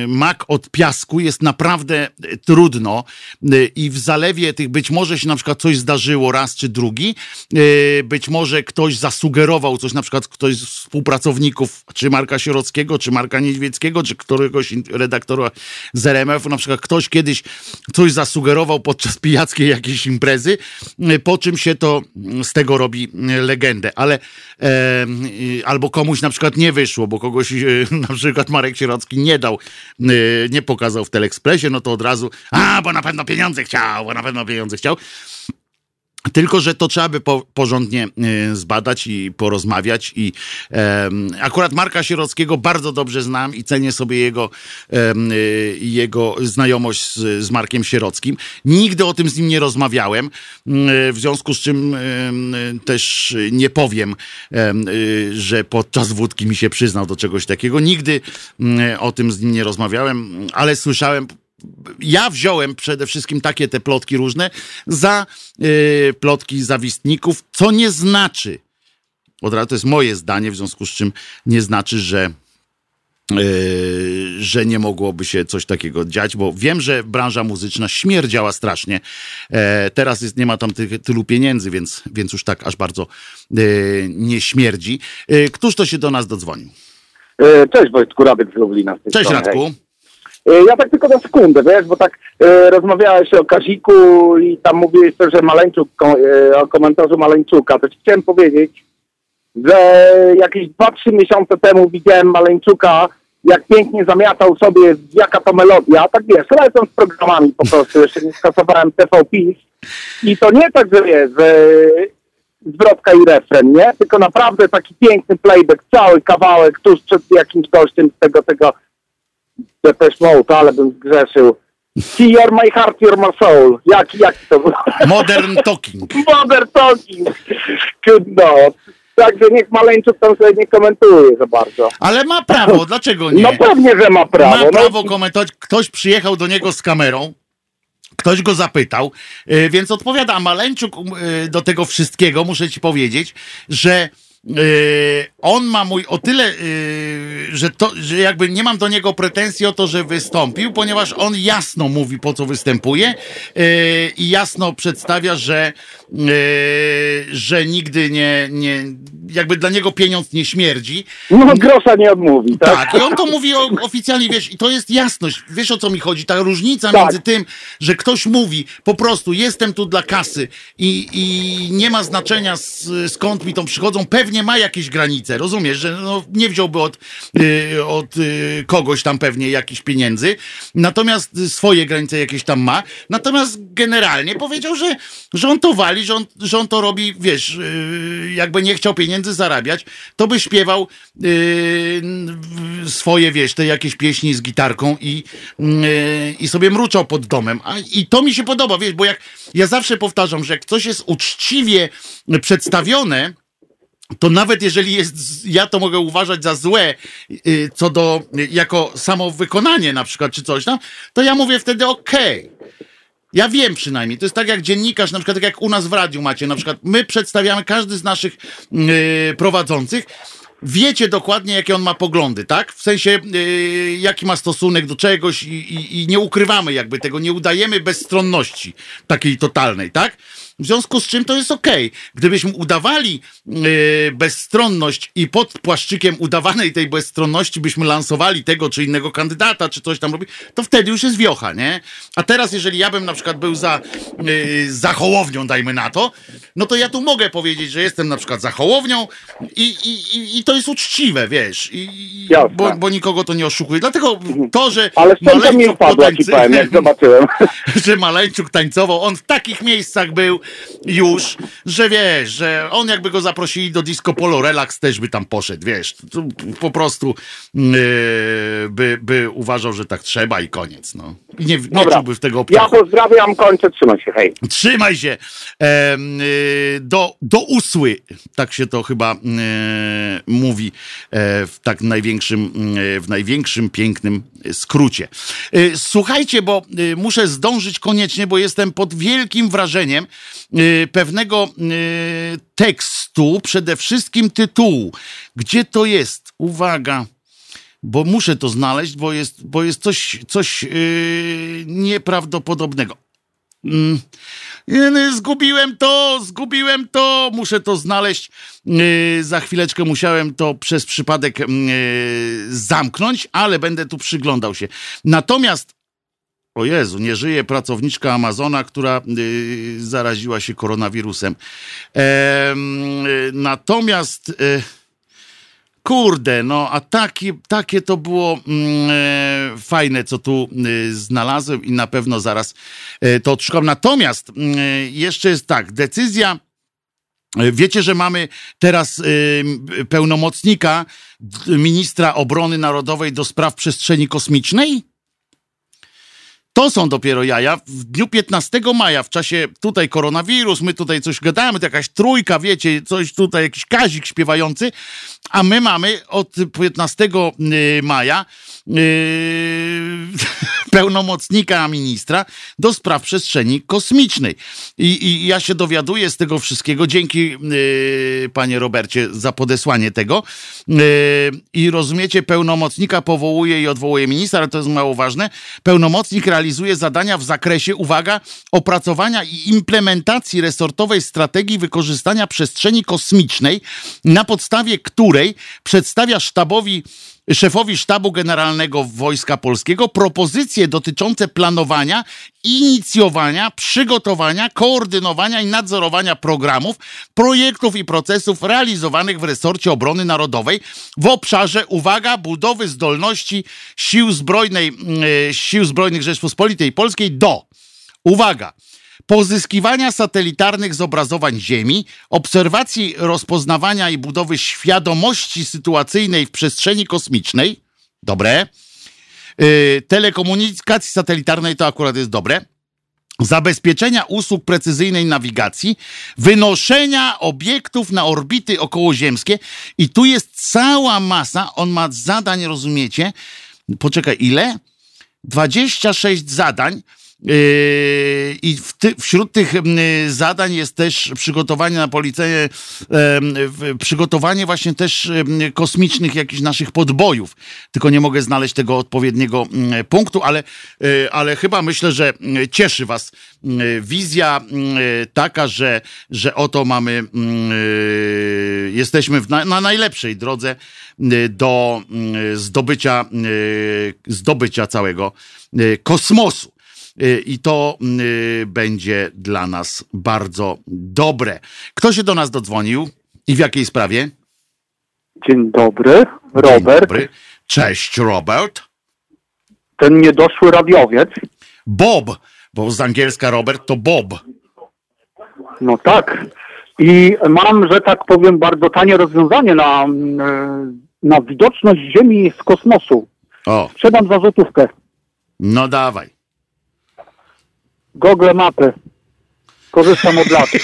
mak od piasku jest naprawdę trudno yy, i w zalewie tych być może się na przykład coś zdarzyło raz czy drugi, yy, być może ktoś zasugerował coś, na przykład ktoś z współpracowników, czy Marka Sierockiego, czy Marka Niedźwieckiego, czy któregoś redaktora z RMF, na przykład ktoś kiedyś coś zasugerował podczas pijackiej jakiejś imprezy, y, po czym się to mm, z tego robi y, legendę, ale e, albo komuś na przykład nie wyszło, bo kogoś y, na przykład Marek Sierocki nie dał, nie pokazał w Teleekspresie, no to od razu, a, bo na pewno pieniądze chciał, bo na pewno pieniądze chciał. Tylko, że to trzeba by po, porządnie y, zbadać i porozmawiać. I akurat Marka Sierockiego bardzo dobrze znam i cenię sobie jego, y, jego znajomość z, z Markiem Sierockim. Nigdy o tym z nim nie rozmawiałem, y, w związku z czym też nie powiem, em, że podczas wódki mi się przyznał do czegoś takiego. Nigdy y, o tym z nim nie rozmawiałem, ale słyszałem ja wziąłem przede wszystkim takie te plotki różne za y, plotki zawistników, co nie znaczy, od razu to jest moje zdanie, w związku z czym nie znaczy, że y, że nie mogłoby się coś takiego dziać, bo wiem, że branża muzyczna śmierdziała strasznie. E, teraz jest, nie ma tam tych, tylu pieniędzy, więc, więc już tak aż bardzo y, nie śmierdzi. Y, któż to się do nas dodzwonił? E, Cześć Wojtku, Radek z Lublina. z Cześć strony, Radku. hej. E, Ja tak tylko na sekundę, wiesz, bo tak e, rozmawiałeś o Kaziku i tam mówiłeś też, że Maleńczuk, ko, e, o komentarzu Maleńczuka. To ci chciałem powiedzieć, że jakieś 2-3 miesiące temu widziałem Maleńczuka, jak pięknie zamiatał sobie, jaka to melodia. Tak wiesz, lecą z programami po prostu, jeszcze nie skasowałem TV. I to nie tak, że wiesz, że zwrotka i refren, nie? Tylko naprawdę taki piękny playback, cały kawałek tuż przed jakimś gościem z tego, tego Depeche Mode, ale bym zgrzeszył. See you're my heart, you're my soul. Jak, jak to było? Modern Talking. Modern talking. No. Także niech Maleńczuk tam sobie nie komentuje za bardzo. Ale ma prawo, dlaczego nie? No pewnie, że ma prawo. Ma no, prawo komentować. Ktoś przyjechał do niego z kamerą. Ktoś go zapytał, y, więc odpowiada. Maleńczuk y, do tego wszystkiego, muszę ci powiedzieć, że on ma mój o tyle, y, że, to, że jakby nie mam do niego pretensji o to, że wystąpił, ponieważ on jasno mówi, po co występuje y, i jasno przedstawia, że, że nigdy nie, nie, jakby dla niego pieniądz nie śmierdzi. no grosza nie odmówi, tak? Tak, i on to mówi oficjalnie, wiesz, i to jest jasność. Wiesz o co mi chodzi? Ta różnica Tak. między tym, że ktoś mówi po prostu jestem tu dla kasy i, i nie ma znaczenia skąd mi to przychodzą, pewnie ma jakieś granice, rozumiesz, że no, nie wziąłby od, y, od y, kogoś tam pewnie jakichś pieniędzy, natomiast swoje granice jakieś tam ma, natomiast generalnie powiedział, że, że on to wali, że on, że on to robi, wiesz, y, jakby nie chciał pieniędzy zarabiać, to by śpiewał y, swoje, wiesz, te jakieś pieśni z gitarką i, y, i sobie mruczał pod domem. A, I to mi się podoba, wiesz, bo jak ja zawsze powtarzam, że jak coś jest uczciwie przedstawione, to nawet jeżeli jest, ja to mogę uważać za złe, y, co do, y, jako samo wykonanie na przykład, czy coś tam, to ja mówię wtedy okej. Ja wiem przynajmniej. To jest tak jak dziennikarz, na przykład tak jak u nas w radiu macie, na przykład my przedstawiamy, każdy z naszych yy, prowadzących, wiecie dokładnie, jakie on ma poglądy, tak? W sensie, yy, jaki ma stosunek do czegoś i, i, i nie ukrywamy jakby tego, nie udajemy bezstronności takiej totalnej, tak? W związku z czym to jest okej. Gdybyśmy udawali yy, bezstronność i pod płaszczykiem udawanej tej bezstronności byśmy lansowali tego czy innego kandydata, czy coś tam robi, to wtedy już jest wiocha, nie? A teraz, jeżeli ja bym na przykład był za, yy, za Hołownią, dajmy na to, no to ja tu mogę powiedzieć, że jestem na przykład za Hołownią i, i, i, i to jest uczciwe, wiesz, i, bo, bo nikogo to nie oszukuje. Dlatego to, że Ale szczęka mi Maleńczuk upadła, potańcy- powiem, jak zobaczyłem. że Maleńczuk tańcował, on w takich miejscach był już, że wiesz, że on jakby go zaprosili do disco polo relax też by tam poszedł, wiesz, to po prostu yy, by, by uważał, że tak trzeba i koniec, no. I nie, nie czułby w tego Ja obciachu. pozdrawiam, kończę, trzymaj się, hej. Trzymaj się y, do, do usły, tak się to chyba y, mówi e, w tak największym, y, w największym pięknym skrócie. Y, Słuchajcie, bo muszę zdążyć koniecznie, bo jestem pod wielkim wrażeniem pewnego y, tekstu, przede wszystkim tytułu. Gdzie to jest? Uwaga bo muszę to znaleźć, bo jest, bo jest coś, coś yy, nieprawdopodobnego. Mm. Zgubiłem to, zgubiłem to, muszę to znaleźć. Za chwileczkę musiałem to przez przypadek zamknąć, ale będę tu przyglądał się. Natomiast, o Jezu, nie żyje pracowniczka Amazona, która yy, zaraziła się koronawirusem. Em, yy, natomiast. Yy, Kurde, no a takie, takie to było e, fajne, co tu e, znalazłem i na pewno zaraz e, to odszukam. Natomiast e, jeszcze jest tak, decyzja. e, Wiecie, że mamy teraz e, pełnomocnika ministra obrony narodowej do spraw przestrzeni kosmicznej? To są dopiero jaja. W dniu 15 maja, w czasie tutaj koronawirus, my tutaj coś gadamy, to jakaś trójka, wiecie, coś tutaj, jakiś kazik śpiewający, a my mamy od 15 y, maja yy, pełnomocnika ministra do spraw przestrzeni kosmicznej. I, I ja się dowiaduję z tego wszystkiego. Dzięki, yy, panie Robercie, za podesłanie tego. Yy, I rozumiecie, pełnomocnika powołuje i odwołuje ministra, ale to jest mało ważne. Pełnomocnik realizuje zadania w zakresie, uwaga, opracowania i implementacji resortowej strategii wykorzystania przestrzeni kosmicznej, na podstawie której przedstawia sztabowi szefowi Sztabu Generalnego Wojska Polskiego propozycje dotyczące planowania, inicjowania, przygotowania, koordynowania i nadzorowania programów, projektów i procesów realizowanych w resorcie obrony narodowej w obszarze, uwaga, budowy zdolności sił, zbrojnej, e, sił Zbrojnych Rzeczpospolitej Polskiej do, uwaga, pozyskiwania satelitarnych zobrazowań Ziemi, obserwacji, rozpoznawania i budowy świadomości sytuacyjnej w przestrzeni kosmicznej. Dobre. Yy, telekomunikacji satelitarnej to akurat jest dobre. Zabezpieczenia usług precyzyjnej nawigacji, wynoszenia obiektów na orbity okołoziemskie i tu jest cała masa, on ma zadań, rozumiecie? Poczekaj, ile? 26 zadań. Yy, I ty, wśród tych yy, zadań jest też przygotowanie na policję, przygotowanie właśnie też yy, kosmicznych jakichś naszych podbojów. Tylko nie mogę znaleźć tego odpowiedniego yy, punktu, ale, yy, ale chyba myślę, że cieszy Was wizja taka, że, że oto mamy, jesteśmy na, na najlepszej drodze do zdobycia, zdobycia całego kosmosu. Y, I to y, będzie dla nas bardzo dobre. Kto się do nas dodzwonił i w jakiej sprawie? Dzień dobry, Dzień Robert, dobry. Cześć, Robert. ten niedoszły radiowiec. Bob, bo z angielska Robert to Bob. No tak. I mam, że tak powiem, bardzo tanie rozwiązanie na, mm, na widoczność Ziemi z kosmosu. O, Sprzedam za złotówkę. no dawaj. Google mapy. Korzystam od lat.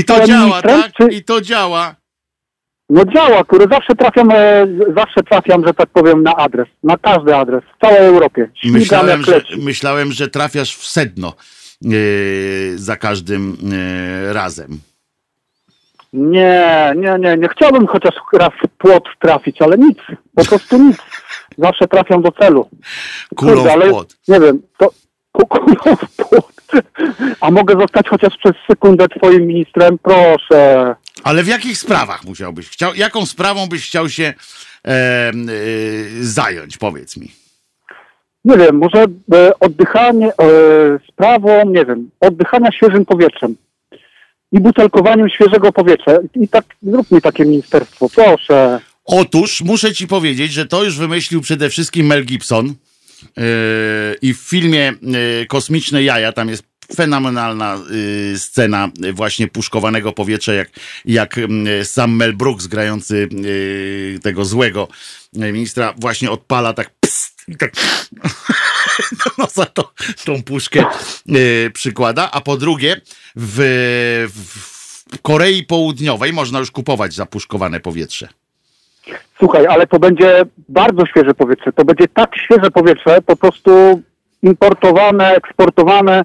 I to działa, tak? Czy... I to działa. No działa, który zawsze trafiam, e, zawsze trafiam, że tak powiem, na adres. Na każdy adres. W całej Europie. Śmigam Myślałem, że, myślałem, że trafiasz w sedno y, za każdym y, razem. Nie, nie, nie, nie. Chciałbym chociaż raz w płot trafić, ale nic. Po prostu nic. Zawsze trafiam do celu. Kulą Kurde, w ale płot. Nie wiem, to ku- kulą w płot. A mogę zostać chociaż przez sekundę twoim ministrem? Proszę. Ale w jakich sprawach musiałbyś? Chciał, jaką sprawą byś chciał się e, e, zająć? Powiedz mi. Nie wiem, może e, oddychanie, e, sprawą, nie wiem, oddychania świeżym powietrzem i butelkowaniem świeżego powietrza. I tak, zrób mi takie ministerstwo, proszę. Otóż muszę ci powiedzieć, że to już wymyślił przede wszystkim Mel Gibson. Yy, I w filmie yy, Kosmiczne Jaja tam jest fenomenalna yy, scena yy, właśnie puszkowanego powietrza, jak, jak yy, sam Mel Brooks grający yy, tego złego ministra właśnie odpala tak pst, i tak do nosa to, tą puszkę yy, przykłada, a po drugie w, w Korei Południowej można już kupować zapuszkowane powietrze. Słuchaj, ale to będzie bardzo świeże powietrze. To będzie tak świeże powietrze, po prostu importowane, eksportowane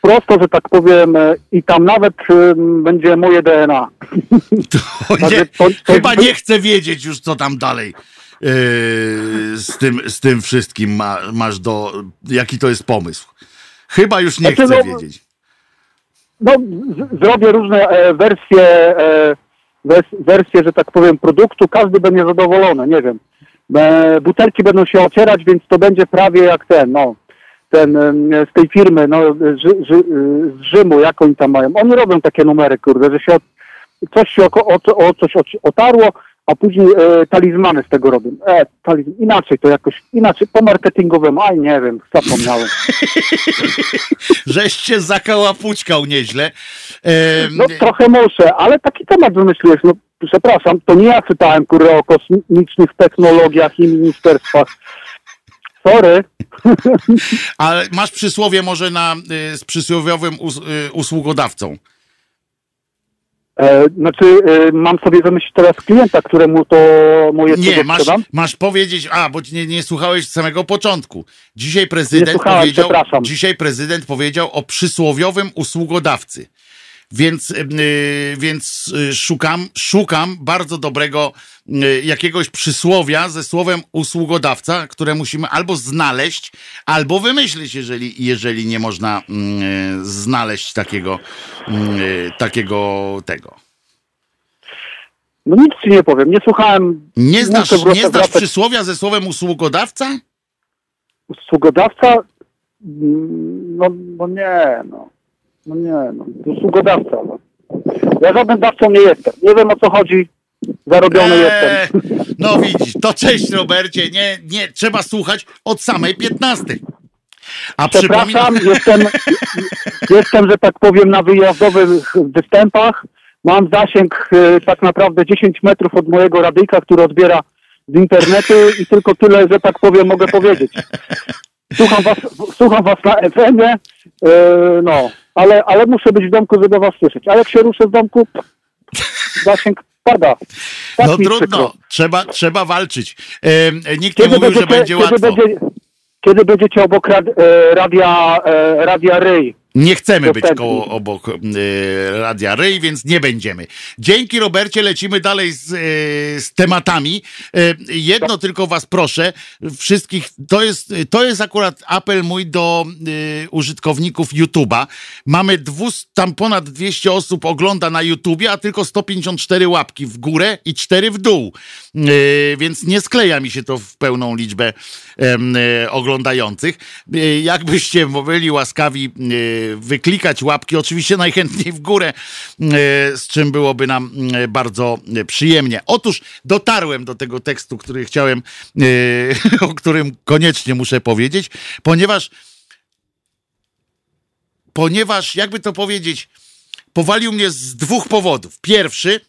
prosto, że tak powiem, i tam nawet będzie moje DNA. To nie, to- to- chyba nie chcę wiedzieć już, co tam dalej yy, z, tym, z tym wszystkim ma, masz do. Jaki to jest pomysł? Chyba już nie Znaczy, chcę no, wiedzieć. No, z, zrobię różne e, wersje, e, wers, wersje, że tak powiem, produktu. Każdy będzie zadowolony, nie wiem. E, butelki będą się ocierać, więc to będzie prawie jak ten, no, ten z tej firmy, no, ży, ży, z Rzymu, jak oni tam mają. Oni robią takie numery, kurde, że się od, coś się o, o, o coś otarło, a później e, talizmany z tego robią. E, taliz, inaczej to jakoś, inaczej, po marketingowemu, aj nie wiem, zapomniałem. Żeś się zakałapućkał nieźle. Em, No trochę muszę, ale taki temat wymyśliłeś. No przepraszam, to nie ja czytałem kurę o kosmicznych technologiach i ministerstwach. Sorry. ale masz przysłowie może na, y, z przysłowiowym us, y, usługodawcą. E, znaczy, e, mam sobie wymyślić teraz klienta, któremu to moje Nie, cudo masz, sprzedam? masz powiedzieć, a bo nie, nie słuchałeś z samego początku. Dzisiaj prezydent słuchałem, powiedział, przepraszam. dzisiaj prezydent powiedział o przysłowiowym usługodawcy. Więc, yy, więc yy, szukam, szukam bardzo dobrego yy, jakiegoś przysłowia ze słowem usługodawca, które musimy albo znaleźć, albo wymyślić, jeżeli, jeżeli nie można yy, znaleźć takiego, yy, takiego tego. No nic ci nie powiem, nie słuchałem. Nie znasz, nie znasz przysłowia ze słowem usługodawca? Usługodawca? Mm, No, no nie, no. No nie, no. Usługodawca. No. Ja żadnym dawcą nie jestem. Nie wiem o co chodzi. Zarobiony Eee, jestem. No widzisz, to cześć Robercie, nie, nie, trzeba słuchać od samej 15. A Przepraszam, jestem, jestem, że tak powiem, na wyjazdowych występach. Mam zasięg e, tak naprawdę 10 metrów od mojego radyjka, który odbiera z internetu i tylko tyle, że tak powiem, mogę powiedzieć. Słucham was, słucham was na FM-ie, e, no, ale, ale muszę być w domku, żeby was słyszeć. A jak się ruszę z domku, zasięg pada. Tak no trudno, przykro. trzeba, trzeba walczyć. Em, nikt nie mówił, że będzie kiedy łatwo. Będzie, kiedy będziecie obok rad, e, radia, e, radia Ryj? Nie chcemy być koło obok y, Radia Ryj, więc nie będziemy. Dzięki Robercie, lecimy dalej z, y, z tematami. Y, jedno tylko was proszę, wszystkich, to jest, to jest akurat apel mój do y, użytkowników YouTube'a. Mamy dwus, tam ponad 200 osób ogląda na YouTubie, a tylko 154 łapki w górę i 4 w dół. Y, więc nie skleja mi się to w pełną liczbę em, y, oglądających. Y, jakbyście byli łaskawi y, wyklikać łapki, oczywiście najchętniej w górę, y, z czym byłoby nam y, bardzo przyjemnie. Otóż dotarłem do tego tekstu, który chciałem, y, o którym koniecznie muszę powiedzieć, ponieważ ponieważ, jakby to powiedzieć, powalił mnie z dwóch powodów. Pierwszy,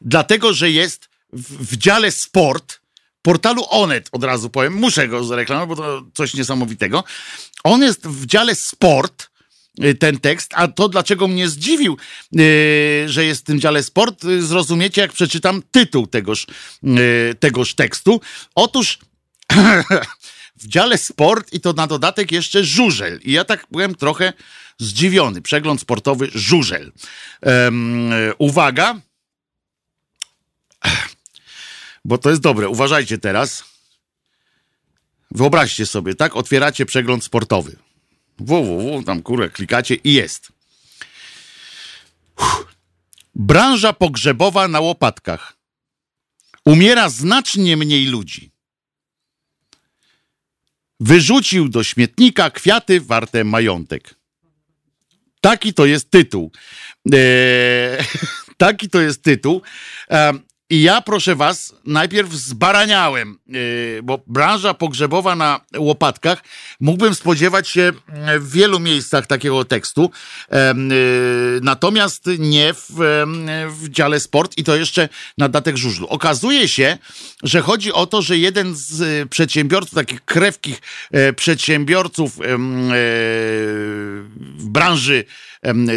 dlatego, że jest w, w dziale sport portalu Onet, od razu powiem, muszę go zareklamować, bo to coś niesamowitego. On jest w dziale sport, yy, ten tekst, a to dlaczego mnie zdziwił, yy, że jest w tym dziale sport, yy, zrozumiecie, jak przeczytam tytuł tegoż, tegoż tekstu. Otóż w dziale sport i to na dodatek jeszcze żużel. I ja tak byłem trochę zdziwiony. Przegląd sportowy żużel. Um, uwaga, bo to jest dobre. Uważajcie teraz. Wyobraźcie sobie, tak? Otwieracie przegląd sportowy. www, tam kurę, klikacie i jest. Uff. Branża pogrzebowa na łopatkach. Umiera znacznie mniej ludzi. Wyrzucił do śmietnika kwiaty warte majątek. Taki to jest tytuł. Eee, taki to jest tytuł. Em, I ja, proszę was, najpierw zbaraniałem, yy, bo branża pogrzebowa na łopatkach, mógłbym spodziewać się w wielu miejscach takiego tekstu, yy, natomiast nie w, w dziale sport i to jeszcze na datek żużlu. Okazuje się, że chodzi o to, że jeden z y, przedsiębiorców, takich krewkich e, przedsiębiorców e, w branży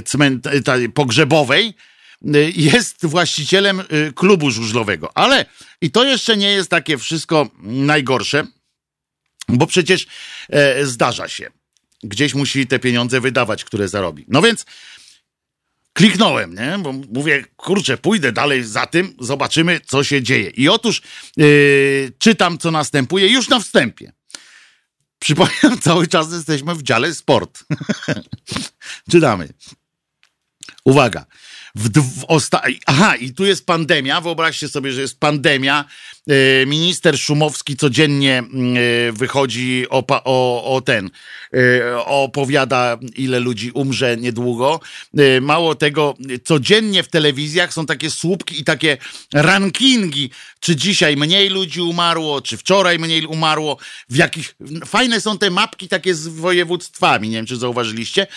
cment- pogrzebowej, y, jest właścicielem y, klubu żużlowego. Ale i to jeszcze nie jest takie wszystko najgorsze, bo przecież e, zdarza się. Gdzieś musi te pieniądze wydawać, które zarobi. No więc kliknąłem, nie? Bo mówię, kurczę, pójdę dalej za tym, zobaczymy, co się dzieje. I otóż yy, czytam, co następuje już na wstępie. Przypominam, cały czas jesteśmy w dziale sport. Czytamy. Uwaga. W, w Aha, i tu jest pandemia. Wyobraźcie sobie, że jest pandemia. E, Minister Szumowski codziennie mm, e, wychodzi o, o, o ten, e, opowiada, ile ludzi umrze niedługo. Mało tego, codziennie w telewizjach są takie słupki i takie rankingi, czy dzisiaj mniej ludzi umarło, czy wczoraj mniej umarło, w jakich. Fajne są te mapki takie z województwami. Nie wiem, czy zauważyliście.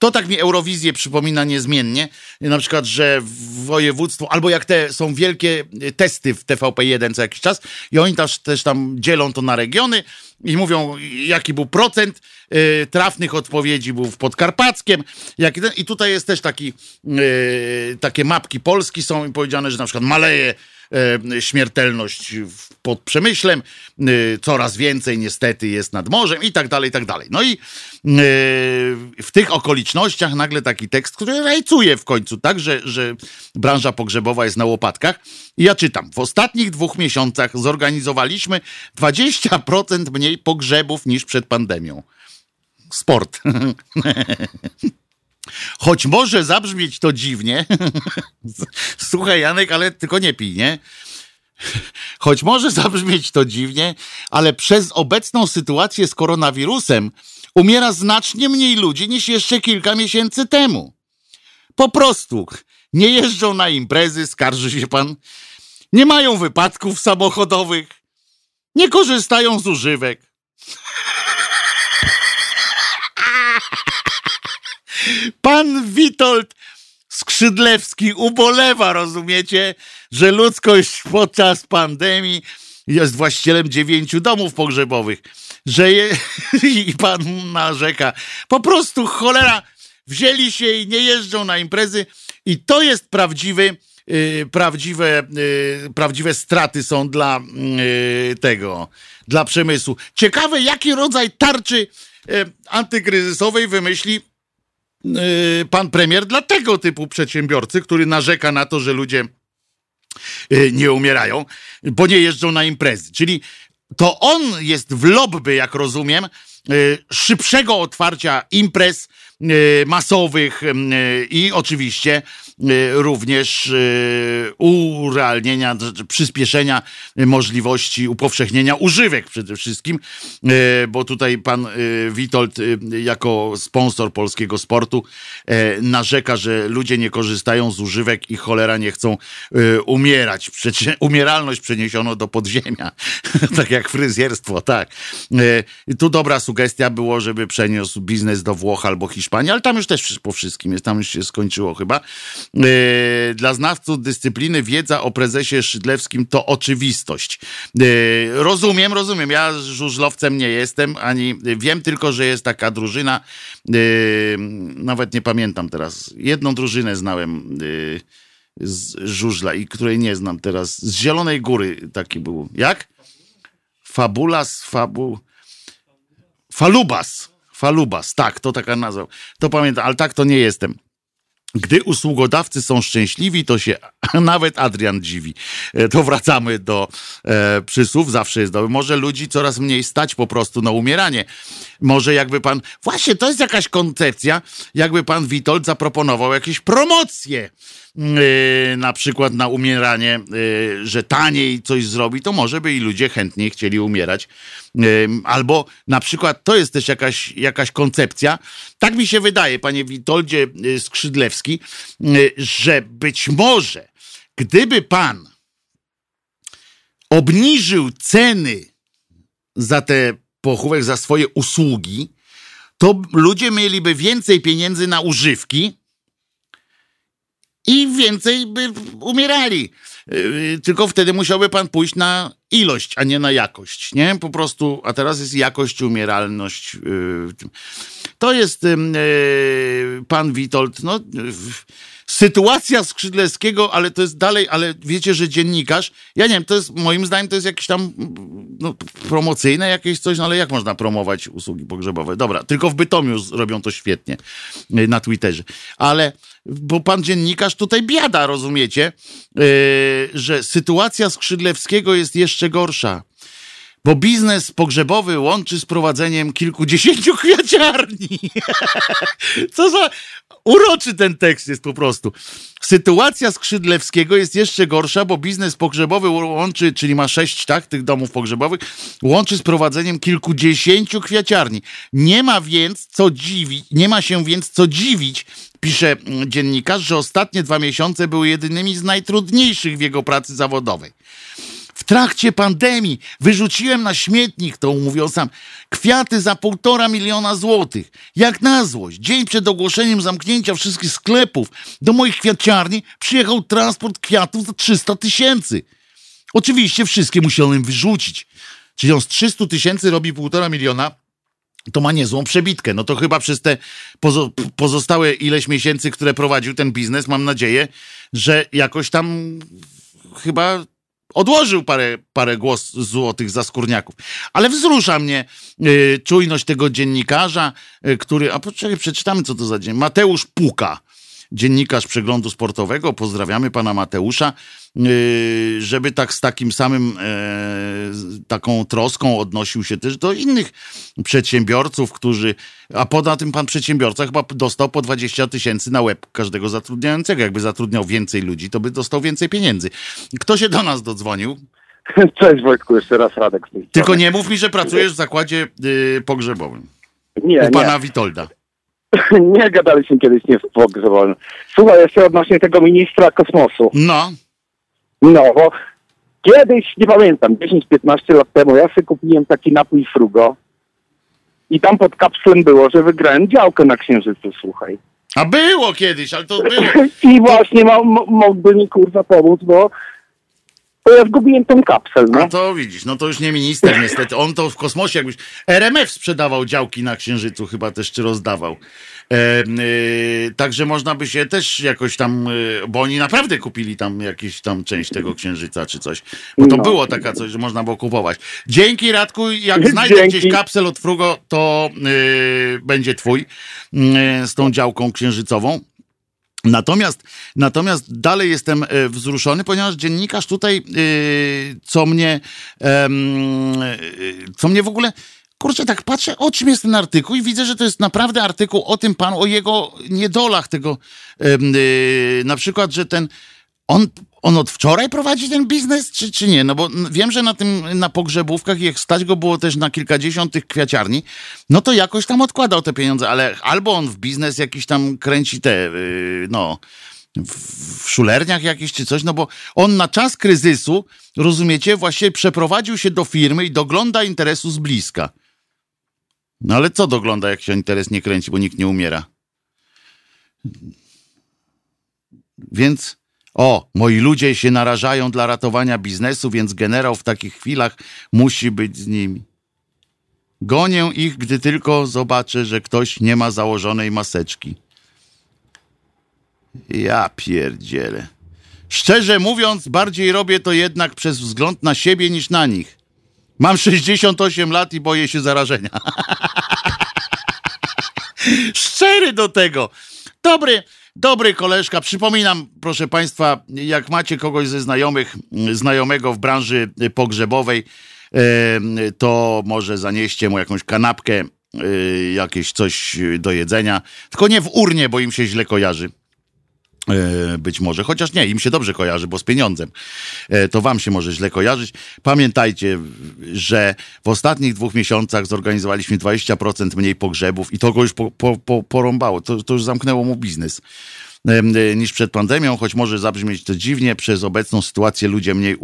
To tak mi Eurowizję przypomina niezmiennie. Na przykład, że województwo, albo jak te są wielkie testy w TVP1 co jakiś czas i oni też, też tam dzielą to na regiony i mówią, jaki był procent y, trafnych odpowiedzi był w Podkarpackiem. Ten, I tutaj jest też taki, y, takie mapki Polski są i powiedziane, że na przykład maleje śmiertelność w- pod Przemyślem, y, coraz więcej niestety jest nad morzem i tak dalej, i tak dalej. No i y, w tych okolicznościach nagle taki tekst, który rajcuje w końcu, tak, że, że branża pogrzebowa jest na łopatkach. I ja czytam, w ostatnich dwóch miesiącach zorganizowaliśmy 20% mniej pogrzebów niż przed pandemią. Sport. Choć może zabrzmieć to dziwnie. Słuchaj, Janek, ale tylko nie pij, nie? Choć może zabrzmieć to dziwnie, ale przez obecną sytuację z koronawirusem umiera znacznie mniej ludzi niż jeszcze kilka miesięcy temu. Po prostu nie jeżdżą na imprezy, skarży się pan, nie mają wypadków samochodowych, nie korzystają z używek. Pan Witold Skrzydlewski ubolewa, rozumiecie, że ludzkość podczas pandemii jest właścicielem dziewięciu domów pogrzebowych, że je, i pan narzeka. Po prostu cholera, wzięli się i nie jeżdżą na imprezy i to jest prawdziwy, yy, prawdziwe, yy, prawdziwe straty są dla yy, tego, dla przemysłu. Ciekawe, jaki rodzaj tarczy antykryzysowej wymyśli pan premier dla tego typu przedsiębiorcy, który narzeka na to, że ludzie yy, nie umierają, bo nie jeżdżą na imprezy. Czyli to on jest w lobby, jak rozumiem, yy, szybszego otwarcia imprez masowych i oczywiście również yy, urealnienia, d- przyspieszenia możliwości upowszechnienia używek przede wszystkim, yy, bo tutaj pan Witold jako sponsor polskiego sportu narzeka, że ludzie nie korzystają z używek i cholera nie chcą umierać. Umieralność przeniesiono do podziemia, tak jak fryzjerstwo, tak. Tu dobra sugestia było, żeby przeniósł biznes do Włoch albo Hiszpanii, ale tam już też po wszystkim jest, tam już się skończyło chyba. Yy, Dla znawców dyscypliny wiedza o prezesie Szydlewskim to oczywistość. Yy, Rozumiem, rozumiem. Ja żużlowcem nie jestem, ani wiem tylko, że jest taka drużyna, yy, nawet nie pamiętam teraz. Jedną drużynę znałem z żużla i której nie znam teraz. Z Zielonej Góry taki był. Jak? Fabulas, fabu... Falubas. Falubas, tak, to taka nazwa. To pamiętam, ale tak to nie jestem. Gdy usługodawcy są szczęśliwi, to się nawet Adrian dziwi. E, To wracamy do e, przysłów, zawsze jest dobry. Może ludzi coraz mniej stać po prostu na umieranie. Może jakby pan, właśnie to jest jakaś koncepcja, jakby pan Witold zaproponował jakieś promocje, e, na przykład na umieranie, e, że taniej coś zrobi, to może by i ludzie chętniej chcieli umierać. Ym, Albo na przykład to jest też jakaś, jakaś koncepcja. Tak mi się wydaje, panie Witoldzie y, Skrzydlewski, y, że być może gdyby pan obniżył ceny za te pochówek, za swoje usługi, to ludzie mieliby więcej pieniędzy na używki i więcej by umierali. Yy, Tylko wtedy musiałby pan pójść na ilość, a nie na jakość, nie? Po prostu, a teraz jest jakość, umieralność. yy, To jest yy, pan Witold, no... Sytuacja Skrzydlewskiego, ale to jest dalej, ale wiecie, że dziennikarz, ja nie wiem, to jest, moim zdaniem to jest jakieś tam no, promocyjne jakieś coś, no ale jak można promować usługi pogrzebowe? Dobra, tylko w Bytomiu robią to świetnie na Twitterze. Ale, bo pan dziennikarz tutaj biada, rozumiecie, yy, że sytuacja Skrzydlewskiego jest jeszcze gorsza. Bo biznes pogrzebowy łączy z prowadzeniem kilkudziesięciu kwiaciarni. Co za uroczy ten tekst jest po prostu. Sytuacja Skrzydlewskiego jest jeszcze gorsza, bo biznes pogrzebowy łączy, czyli ma sześć tak, tych domów pogrzebowych, łączy z prowadzeniem kilkudziesięciu kwiaciarni. Nie ma więc co dziwić, nie ma się więc co dziwić, pisze dziennikarz, że ostatnie dwa miesiące były jedynymi z najtrudniejszych w jego pracy zawodowej. W trakcie pandemii wyrzuciłem na śmietnik, to mówią sam, kwiaty za półtora miliona złotych. Jak na złość, dzień przed ogłoszeniem zamknięcia wszystkich sklepów do moich kwiaciarni przyjechał transport kwiatów za 300 tysięcy. Oczywiście wszystkie musiałem wyrzucić. Czyli on z 300 tysięcy robi półtora miliona, to ma niezłą przebitkę. No to chyba przez te pozo- pozostałe ileś miesięcy, które prowadził ten biznes, mam nadzieję, że jakoś tam chyba odłożył parę, parę głos złotych za skórniaków. Ale wzrusza mnie y, czujność tego dziennikarza, y, który, a poczekaj, przeczytamy co to za dzień. Mateusz Puka, dziennikarz przeglądu sportowego, pozdrawiamy pana Mateusza, y, żeby tak z takim samym, e, taką troską odnosił się też do innych przedsiębiorców, którzy, a poza tym pan przedsiębiorca chyba dostał po 20 tysięcy na łeb każdego zatrudniającego. Jakby zatrudniał więcej ludzi, to by dostał więcej pieniędzy. Kto się do nas dodzwonił? Cześć Wojtku, jeszcze raz Radek Tylko nie mów mi, że pracujesz w zakładzie y, pogrzebowym. Nie, U pana Witolda. nie. gadaliśmy kiedyś nie w pogrzebowym. Słuchaj, jeszcze odnośnie tego ministra kosmosu. No, No, bo kiedyś, nie pamiętam, 10-15 lat temu, ja sobie kupiłem taki napój Frugo i tam pod kapslem było, że wygrałem działkę na Księżycu, słuchaj. a było kiedyś, ale to było. I właśnie mógłby mi kurwa pomóc, bo, bo ja zgubiłem tą kapsel, A no. to widzisz, no to już nie minister niestety. On to w kosmosie jakbyś... RMF sprzedawał działki na Księżycu chyba też, czy rozdawał. E, y, także można by się też jakoś tam, y, bo oni naprawdę kupili tam jakąś tam część tego Księżyca czy coś. Bo to No. było taka coś, że można było kupować. Dzięki Radku, jak znajdę Dzięki. gdzieś kapsel od Frugo, to y, będzie twój y, z tą działką księżycową. Natomiast, natomiast dalej jestem e, wzruszony, ponieważ dziennikarz tutaj, e, co mnie, e, co mnie w ogóle, kurczę, tak patrzę, o czym jest ten artykuł i widzę, że to jest naprawdę artykuł o tym panu, o jego niedolach tego, e, na przykład, że ten, on, on od wczoraj prowadzi ten biznes, czy, czy nie? No bo wiem, że na tym, na pogrzebówkach, jak stać go było też na kilkadziesiąt tych kwiaciarni, no to jakoś tam odkładał te pieniądze, ale albo on w biznes jakiś tam kręci te, yy, no, w szulerniach jakiś czy coś, no bo on na czas kryzysu, rozumiecie, właśnie przeprowadził się do firmy i dogląda interesu z bliska. No ale co dogląda, jak się interes nie kręci, bo nikt nie umiera? Więc, o, moi ludzie się narażają dla ratowania biznesu, więc generał w takich chwilach musi być z nimi. Gonię ich, gdy tylko zobaczę, że ktoś nie ma założonej maseczki. Ja pierdzielę. Szczerze mówiąc, bardziej robię to jednak przez wzgląd na siebie niż na nich. Mam 68 lat i boję się zarażenia. Szczery do tego. Dobry, Dobry koleżka, przypominam, proszę Państwa, jak macie kogoś ze znajomych, znajomego w branży pogrzebowej, to może zanieście mu jakąś kanapkę, e, jakieś coś do jedzenia, tylko nie w urnie, bo im się źle kojarzy. E, Być może, chociaż nie, im się dobrze kojarzy, bo z pieniądzem. E, To wam się może źle kojarzyć. Pamiętajcie, że w ostatnich dwóch miesiącach zorganizowaliśmy 20% mniej pogrzebów i to go już po, po, po, porąbało. To, to już zamknęło mu biznes e, niż przed pandemią, choć może zabrzmieć to dziwnie, przez obecną sytuację ludzie mniej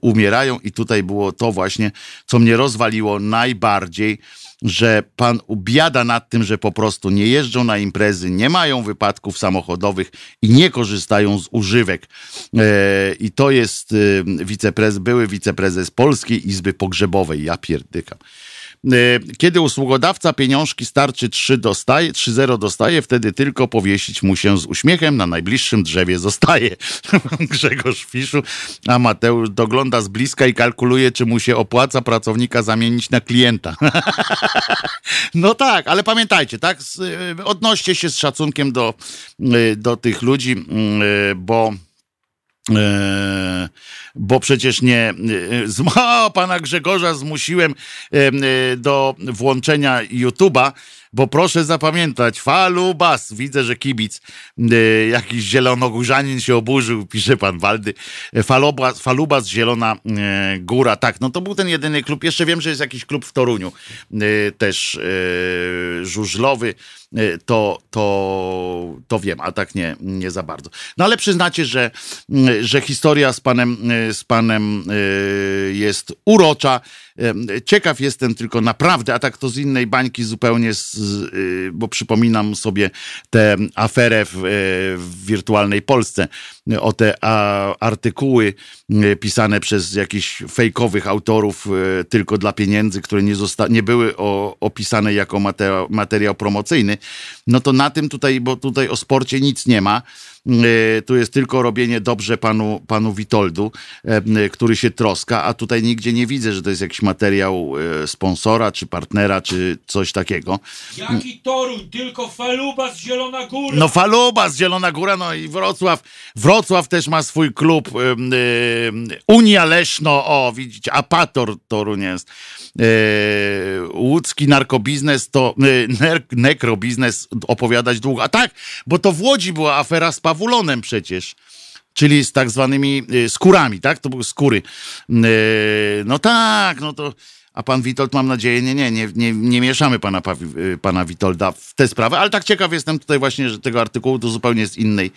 umierają i tutaj było to właśnie, co mnie rozwaliło najbardziej, że pan biada nad tym, że po prostu nie jeżdżą na imprezy, nie mają wypadków samochodowych i nie korzystają z używek. E, I to jest e, wiceprez, były wiceprezes Polskiej Izby Pogrzebowej. Ja pierdykam. E, Kiedy usługodawca pieniążki starczy 3 dostaje, 3-0 dostaje, wtedy tylko powiesić mu się z uśmiechem na najbliższym drzewie zostaje. Grzegorz Fiszu, a Mateusz dogląda z bliska i kalkuluje, czy mu się opłaca pracownika zamienić na klienta. No tak, ale pamiętajcie, tak? Y, Odnoście się z szacunkiem do, y, do tych ludzi, y, bo. E, Bo przecież nie. z- O, pana Grzegorza zmusiłem em, y, do włączenia YouTube'a, bo proszę zapamiętać, falubas. Widzę, że kibic, y, jakiś zielonogórzanin się oburzył, pisze pan Waldy. Falubas, falubas Zielona y, Góra. Tak, no to był ten jedyny klub. Jeszcze wiem, że jest jakiś klub w Toruniu, y, też y, żużlowy. Y, To, to, to wiem, a tak nie, nie za bardzo. No ale przyznacie, że, y, że historia z panem, y, z panem y, jest urocza. Ciekaw jestem tylko naprawdę, a tak to z innej bańki zupełnie, z, y, bo przypominam sobie tę aferę w, y, w wirtualnej Polsce, o te a, artykuły pisane przez jakichś fejkowych autorów y, tylko dla pieniędzy, które nie, zosta- nie były o, opisane jako materiał, materiał promocyjny, no to na tym tutaj, bo tutaj o sporcie nic nie ma. Y, Tu jest tylko robienie dobrze panu, panu Witoldu, e, który się troska, a tutaj nigdzie nie widzę, że to jest jakiś materiał y, sponsora, czy partnera, czy coś takiego. Jaki Toruń, tylko Faluba z Zielona Góra. No Faluba z Zielona Góra, no i Wrocław. Wrocław też ma swój klub. Unia Leszno, o widzicie, Apator Toruń jest. Łódzki narkobiznes to nekrobiznes opowiadać długo. A tak, bo to w Łodzi była afera z Pawulonem przecież. Czyli z tak zwanymi y, skórami, tak? To były skóry. Yy, no tak, no to. A pan Witold, mam nadzieję, nie, nie, nie, nie, nie mieszamy pana, y, pana Witolda w tę sprawę, ale tak ciekaw jestem tutaj właśnie, że tego artykułu to zupełnie z innej,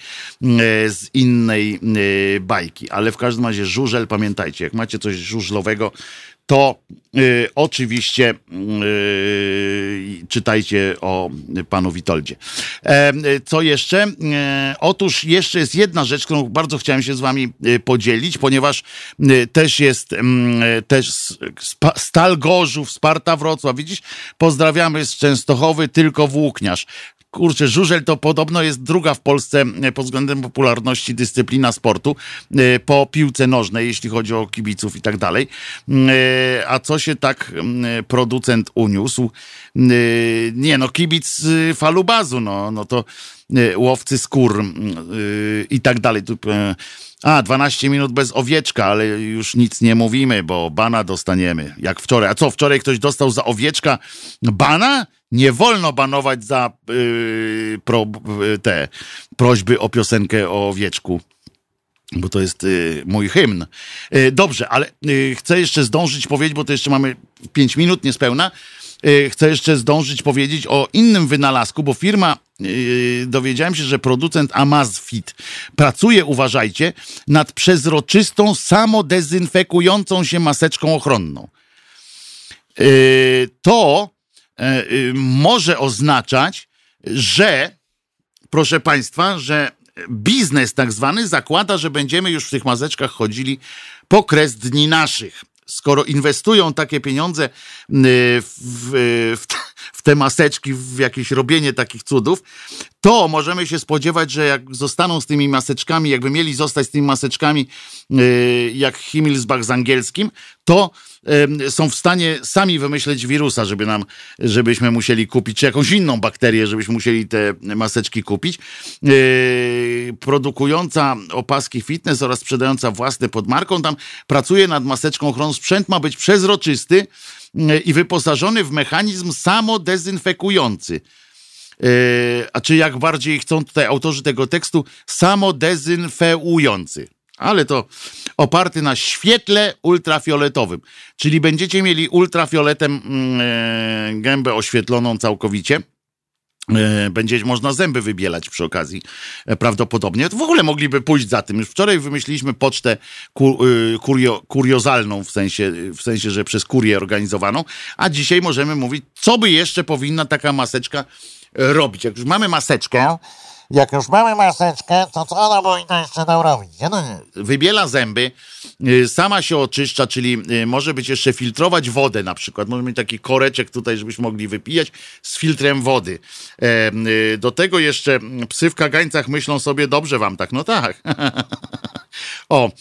y, z innej y, bajki. Ale w każdym razie żużel, pamiętajcie, jak macie coś żużlowego, to y, oczywiście y, czytajcie o panu Witoldzie. E, y, co jeszcze? E, otóż jeszcze jest jedna rzecz, którą bardzo chciałem się z wami y, podzielić, ponieważ y, też jest mm, y, też spa, Stal Gorzów, Sparta Wrocław. Widzisz? Pozdrawiamy z Częstochowy, tylko włókniarz. Kurczę, żużel to podobno jest druga w Polsce e, pod względem popularności dyscyplina sportu e, po piłce nożnej, jeśli chodzi o kibiców i tak dalej. E, A co się tak producent uniósł? Nie no, kibic falubazu, no, no to łowcy skór i tak dalej. A, 12 minut bez owieczka, ale już nic nie mówimy, bo bana dostaniemy. Jak wczoraj. A co, wczoraj ktoś dostał za owieczka bana? Nie wolno banować za yy, pro, yy, te prośby o piosenkę o owieczku. Bo to jest y, mój hymn. Y, dobrze, ale y, chcę jeszcze zdążyć powiedzieć, bo to jeszcze mamy 5 minut niespełna. Y, chcę jeszcze zdążyć powiedzieć o innym wynalazku, bo firma, y, dowiedziałem się, że producent Amazfit pracuje, uważajcie, nad przezroczystą, samodezynfekującą się maseczką ochronną. Y, to y, y, może oznaczać, że proszę Państwa, że biznes tak zwany zakłada, że będziemy już w tych maseczkach chodzili po kres dni naszych. Skoro inwestują takie pieniądze y, w, w, w, w te maseczki, w jakieś robienie takich cudów, to możemy się spodziewać, że jak zostaną z tymi maseczkami, jakby mieli zostać z tymi maseczkami yy, jak Himmelsbach z angielskim, to są w stanie sami wymyśleć wirusa, żeby nam, żebyśmy musieli kupić, czy jakąś inną bakterię, żebyśmy musieli te maseczki kupić. Yy, produkująca opaski fitness oraz sprzedająca własne pod marką, tam pracuje nad maseczką ochroną. Sprzęt ma być przezroczysty i wyposażony w mechanizm samodezynfekujący. Yy, a czy jak bardziej chcą tutaj autorzy tego tekstu, samodezynfeujący. Ale to oparty na świetle ultrafioletowym. Czyli będziecie mieli ultrafioletem yy, gębę oświetloną całkowicie. E, Będzie można zęby wybielać przy okazji e, prawdopodobnie. W ogóle mogliby pójść za tym. Już wczoraj wymyśliliśmy pocztę y, kurio, kuriozalną, w sensie, w sensie, że przez kurię organizowaną, a dzisiaj możemy mówić, co by jeszcze powinna taka maseczka e, robić. Jak już mamy maseczkę, jak już mamy maseczkę, to co ona powinna jeszcze nam robić? Nie, No nie. Wybiela zęby, y, sama się oczyszcza, czyli y, może być jeszcze filtrować wodę na przykład. Może mieć taki koreczek tutaj, żebyśmy mogli wypijać z filtrem wody. Y, Do tego jeszcze mm, psy w kagańcach myślą sobie, dobrze wam tak, no tak. O,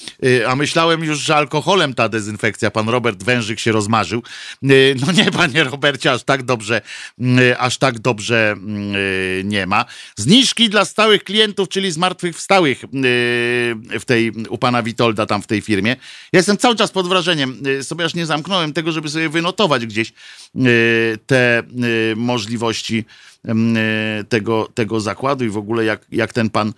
a myślałem już, że alkoholem ta dezynfekcja. Pan Robert Wężyk się rozmarzył. No nie, panie Robercie, aż tak dobrze, y, aż tak dobrze y, nie ma. Zniżki dla stałych klientów, czyli zmartwychwstałych y, w tej, u pana Witolda tam w tej firmie. Ja jestem cały czas pod wrażeniem, y, sobie aż nie zamknąłem tego, żeby sobie wynotować gdzieś y, te możliwości tego, tego zakładu i w ogóle jak, jak ten pan e,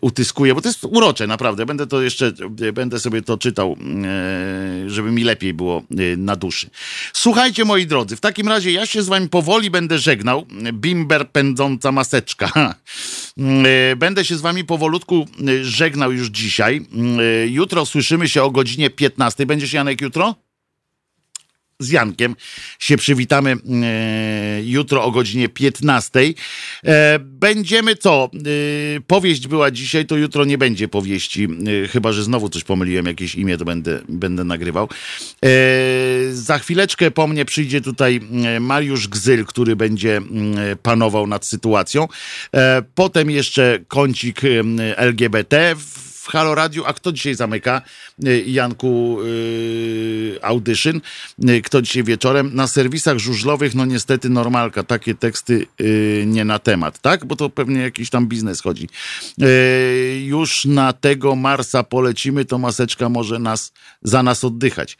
utyskuje, bo to jest urocze, naprawdę. Będę to jeszcze, e, będę sobie to czytał, e, żeby mi lepiej było e, na duszy. Słuchajcie, moi drodzy, w takim razie ja się z wami powoli będę żegnał. Bimber pędząca maseczka. E, Będę się z wami powolutku e, żegnał już dzisiaj. E, Jutro słyszymy się o godzinie 15. Będziesz Janek jutro? Z Jankiem się przywitamy e, jutro o godzinie 15. E, będziemy co? E, powieść była dzisiaj, to jutro nie będzie powieści. Chyba, że znowu coś pomyliłem, jakieś imię to będę, będę nagrywał. Za chwileczkę po mnie przyjdzie tutaj Mariusz Gzyl, który będzie mm, panował nad sytuacją. Potem jeszcze kącik LGBT w Halo Radio. A kto dzisiaj zamyka? Y, Janku yy, Audyszyn. Y, Kto dzisiaj wieczorem? Na serwisach żużlowych, no niestety normalka. Takie teksty yy, nie na temat, tak? Bo to pewnie jakiś tam biznes chodzi. Yy, już na tego Marsa polecimy, to maseczka może nas za nas oddychać.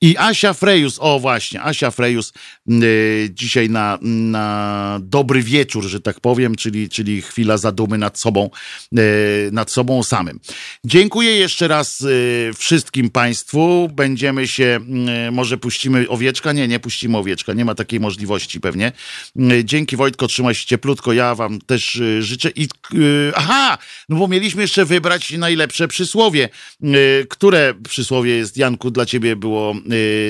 I Asia Frejus, o właśnie, Asia Frejus y, dzisiaj na, na dobry wieczór, że tak powiem, czyli, czyli chwila zadumy nad sobą, y, nad sobą samym. Dziękuję jeszcze raz y, wszystkim Państwu. Będziemy się, y, może puścimy owieczka? Nie, nie puścimy owieczka, nie ma takiej możliwości pewnie. Y, dzięki Wojtko, trzymaj się cieplutko, ja Wam też y, życzę. I, aha, no bo mieliśmy jeszcze wybrać najlepsze przysłowie. Które przysłowie jest, Janku, dla Ciebie było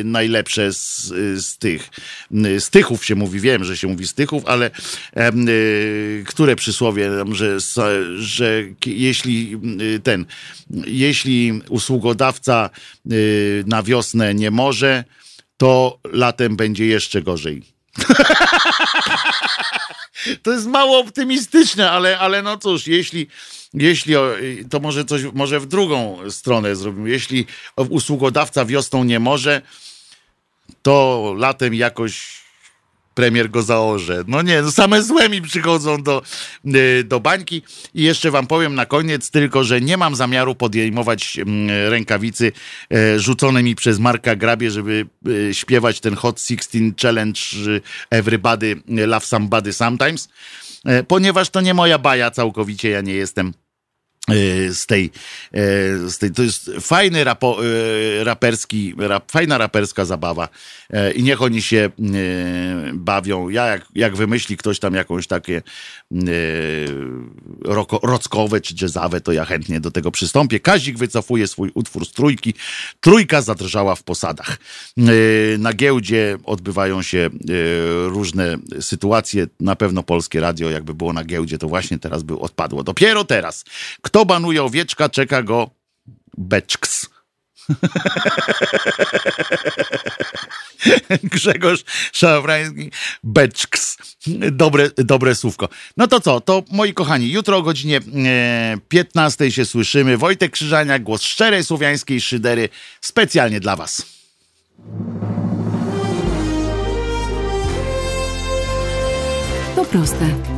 najlepsze z, z tych, y, z tychów się mówi, wiem, że się mówi z tychów, ale y, które przysłowie, że, że jeśli y, ten, jeśli usługodawca y, na wiosnę nie może, to latem będzie jeszcze gorzej. To jest mało optymistyczne, ale, ale no cóż, jeśli, jeśli o, to może coś, może w drugą stronę zrobimy. Jeśli usługodawca wiosną nie może, to latem jakoś premier go zaorze. No nie, no same złe mi przychodzą do, y, do bańki. I jeszcze wam powiem na koniec tylko, że nie mam zamiaru podejmować mm, rękawicy e, rzucone mi przez Marka Grabie, żeby e, śpiewać ten Hot 16 Challenge y, Everybody Love Somebody Sometimes, ponieważ to nie moja baja całkowicie, ja nie jestem. e, z tej, e, z tej, to jest fajny rapo, e, raperski, rap, fajna raperska zabawa i niech oni się bawią. Ja jak, jak wymyśli ktoś tam jakąś takie roko, rockowe czy jazzowe, to ja chętnie do tego przystąpię. Kazik wycofuje swój utwór z trójki. Trójka zadrżała w posadach. Na giełdzie odbywają się różne sytuacje. Na pewno Polskie Radio, jakby było na giełdzie, to właśnie teraz by odpadło. Dopiero teraz. Kto banuje owieczka, czeka go beczks. Grzegorz Szafrański, beczks. Dobre, dobre słówko. No to co, to moi kochani, jutro o godzinie e, 15 się słyszymy. Wojtek Krzyżania, głos szczerej słowiańskiej szydery, specjalnie dla was. To proste.